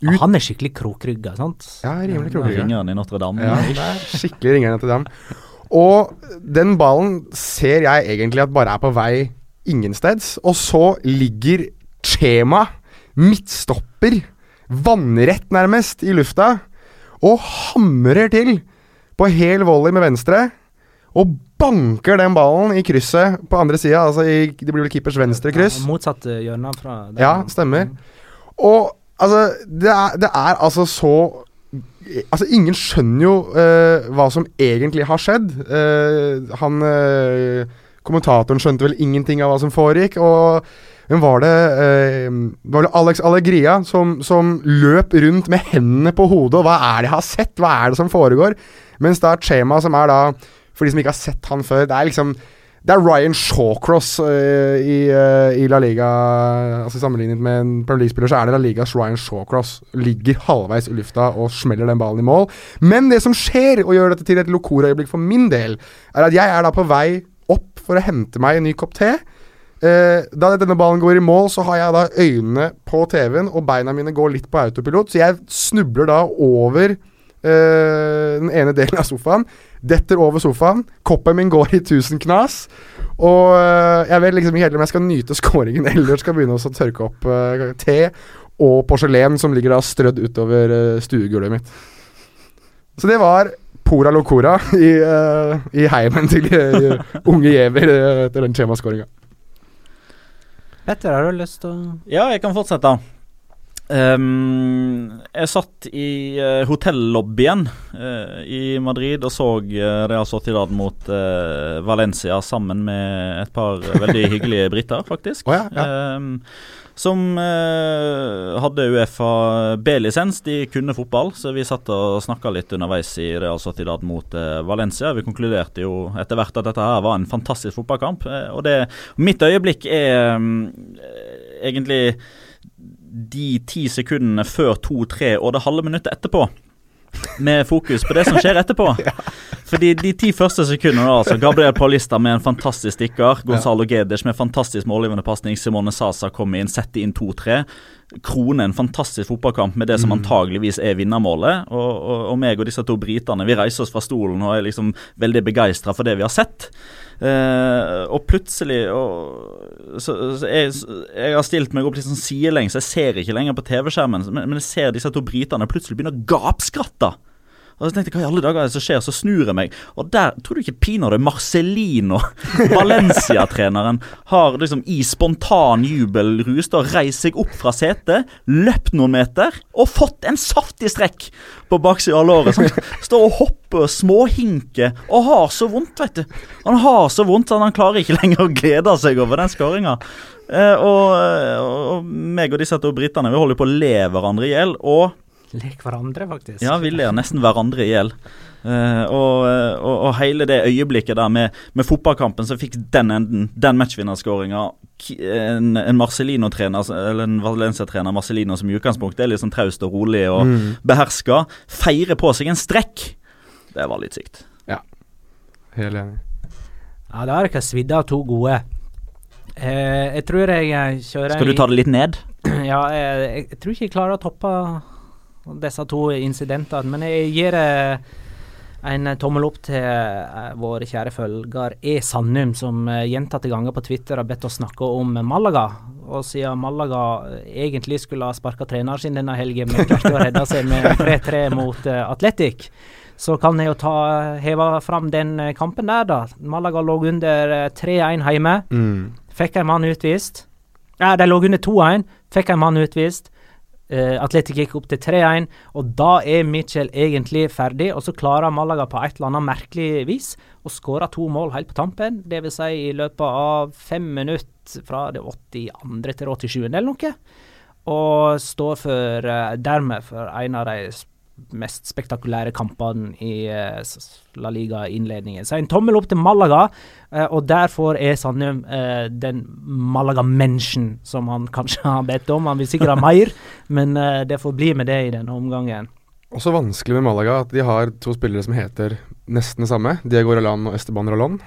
ut Han er skikkelig krokrygga, sant? Ja, rimelig krokrygga. Ringeren i Notre-Dame. Ja, det er skikkelig Notre Dame. dem. Og den ballen ser jeg egentlig at bare er på vei ingensteds. Og så ligger Chema, midtstopper, vannrett nærmest, i lufta. Og hamrer til på hel volley med venstre. Og banker den ballen i krysset på andre sida. Altså i, det blir vel keepers venstre kryss. Ja, motsatt eh, hjørne fra der. Ja, stemmer. Og altså det er, det er altså så Altså, ingen skjønner jo uh, hva som egentlig har skjedd. Uh, han uh, Kommentatoren skjønte vel ingenting av hva som foregikk. Og hvem var det? Eh, var det Alex Allegria som, som løp rundt med hendene på hodet. Og hva er det jeg har sett? Hva er det som foregår? Mens da Chema, som er da For de som ikke har sett han før, det er liksom det er Ryan Shawcross uh, i, uh, i La Liga Altså Sammenlignet med en Premier League-spiller, så er det La Ligas Ryan Shawcross. Ligger halvveis i lufta og smeller den ballen i mål. Men det som skjer, og gjør dette til et Locora-øyeblikk for min del, er at jeg er da på vei opp for å hente meg en ny kopp te. Uh, da denne ballen går i mål, så har jeg da øynene på TV-en, og beina mine går litt på autopilot, så jeg snubler da over den ene delen av sofaen. Detter over sofaen. Koppen min går i tusen knas. Og eh, jeg vet liksom ikke helt om jeg skal nyte skåringen eller skal begynne å tørke opp eh, te og porselen som ligger da strødd utover uh, stuegulvet mitt. Så det var Pora Locora i, uh, i heimen til eh, unge Giæver eh, etter den skjemaskåringa. Petter, har du lyst til å Ja, jeg kan fortsette. Ehm, jeg satt i uh, hotellobbyen uh, i Madrid og så uh, Real Sociedad mot uh, Valencia sammen med et par veldig hyggelige briter, faktisk. Oh, ja, ja. Um, som hadde Uefa B-lisens. De kunne fotball, så vi satt og snakka litt underveis i Real Sociedad mot Valencia. Vi konkluderte jo etter hvert at dette her var en fantastisk fotballkamp. og det Mitt øyeblikk er um, egentlig de ti sekundene før to-tre og det halve minuttet etterpå. Med fokus på det som skjer etterpå. Fordi de ti første sekundene, altså Gabriel Paulista med en fantastisk stikker. Gonzalo Gedes med fantastisk målgivende pasning. Simone Sasa kommer inn, setter inn 2-3. Krone en fantastisk fotballkamp med det som antageligvis er vinnermålet. Og, og, og meg og disse to britene vi reiser oss fra stolen og er liksom veldig begeistra for det vi har sett. Eh, og plutselig og, så, så jeg, jeg har stilt meg opp litt sånn sidelengs, jeg ser ikke lenger på TV-skjermen, men, men jeg ser disse to britene plutselig begynne å gapskratte. Og så tenkte jeg, hva i alle dager er det som skjer? Så snur jeg meg, og der tror du ikke pinadø Marcelino, Valencia-treneren, har liksom i spontan jubel rusta og reist seg opp fra setet, løpt noen meter og fått en saftig strekk på baksida av låret. Som står og hopper og småhinker og har så vondt, vet du. Han har så vondt at han klarer ikke lenger å glede seg over den skåringa. Eh, og, og meg og disse to britene vi holder på å le hverandre i hjel. Og Lek hverandre, faktisk. Ja, vi ler nesten hverandre i hjel. Uh, og, og, og, hele det øyeblikket der med, med fotballkampen som fikk den enden, den matchvinnerskåringa En, en Marcelino-trener, eller en Valencia-trener Marcelino som i utgangspunktet er litt sånn traust og rolig og mm. beherska, feirer på seg en strekk. Det var litt sykt. Ja. Helt enig. Ja, da det ikke svidd av to gode. Eh, jeg tror jeg kjører Skal du ta det litt ned? Ja, jeg, jeg, tror ikke jeg klarer å toppe disse to incidentene, men jeg gir det en tommel opp til uh, vår kjære følger E. Sandum, som gjentatte ganger på Twitter har bedt oss snakke om Malaga. Og siden Malaga egentlig skulle ha sparka treneren sin denne helgen, men klarte å redde seg med 3-3 mot Atletic, så kan jeg jo ta, heve fram den kampen der, da. Malaga lå under 3-1 hjemme. Mm. Fikk en mann utvist. Ja, de lå under 2-1, fikk en mann utvist. Uh, Atletic gikk opp til 3-1, og da er Mitchell egentlig ferdig. Og så klarer Malaga på et eller annet merkelig vis å skåre to mål helt på tampen. Dvs. Si i løpet av fem minutter fra det 82. til det 87. eller noe. Og står for, uh, dermed for en av de mest spektakulære kampene i uh, La Liga-innledningen. Så en tommel opp til Malaga, uh, og der får E. Sandum uh, den Malaga-menschen som han kanskje har bedt om. Han vil sikkert ha mer, men det får bli med det i denne omgangen. Også vanskelig med Malaga at de har to spillere som heter nesten det samme. Diego Roland og Esteban Rolland.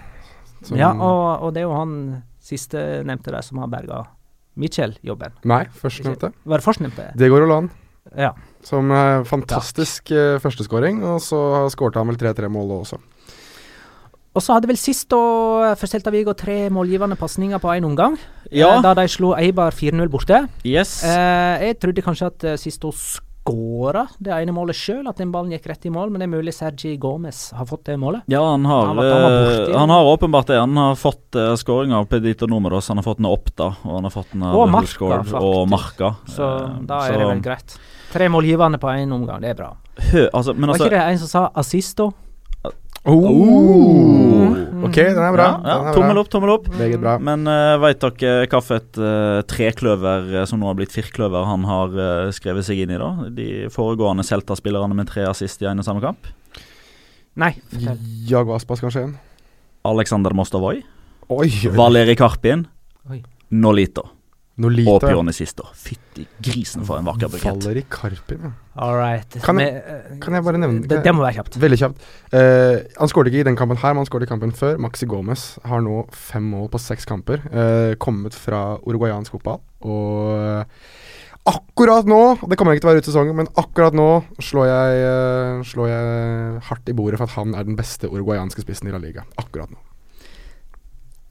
Ja, og, og, det er jo han siste nevnte der som har berga Mitchell-jobben. Nei, førstnevnte. Var det førstnevnte? Diego Roland. Ja. Som uh, fantastisk Takk. førsteskåring, og så skårte han vel 3-3-mål også. Og så hadde vel sist da for Celta Vigo tre målgivende pasninger på én omgang. Ja. Eh, da de slo Eibar 4-0 borte. Yes. Eh, jeg trodde kanskje at sist Sisto skåra det ene målet sjøl, at den ballen gikk rett i mål, men det er mulig Sergi Gomez har fått det målet. Ja, han har, han, han, han har åpenbart det. Han har fått uh, skåringa av Pedito Numeros, han har fått den opp da, og han har fått den av Marka, og Marka. Så da er så. det vel greit. Tre målgivende på én omgang, det er bra. Hø, altså, men altså, Var ikke det en som sa assisto? Oh. Mm. Ok, den er bra. Ja, ja. Tommel opp, tommel opp. Meget bra. Men uh, veit dere hvilket uh, trekløver uh, som nå har blitt firkløver, han har uh, skrevet seg inn i? da? De foregående Celta-spillerne med tre assist i en og samme kamp? Nei. Jago Aspas kanskje? Alexander Mostavoi. Oi, oi. Valeri Karpin. Oi. Nolito. Nolito, og Pionicisto. Fytti grisen for en vakker bukett. Faller i Karpin, ja. Right. Kan jeg, kan jeg bare nevne det? Det må være kjapt. Veldig kjapt. Uh, han skåret ikke i den kampen her, men han skåret i kampen før. Maxi Gomez har nå fem mål på seks kamper. Uh, kommet fra uruguayansk fotball. Og uh, akkurat nå, det kommer ikke til å være ut sesongen, men akkurat nå slår jeg, slår jeg hardt i bordet for at han er den beste uruguayanske spissen i La Liga. Akkurat nå.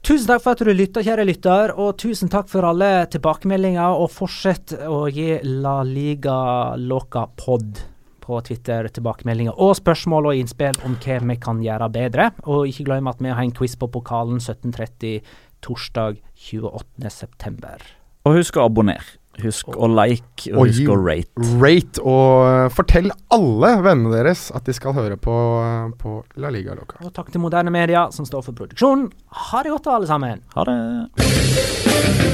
Tusen takk for at du lytta, kjære lytter, og tusen takk for alle tilbakemeldinger. Og fortsett å gi La Liga Loca Pod på Twitter tilbakemeldinger og spørsmål og innspill om hva vi kan gjøre bedre. Og ikke glem at vi har en quiz på pokalen 17.30 torsdag 28.9. Og husk å abonnere. Husk å like, og, og husk å rate. Rate, Og fortell alle vennene deres at de skal høre på, på La Liga Loca. Og takk til Moderne Media, som står for produksjonen. Ha det godt, alle sammen. Ha det.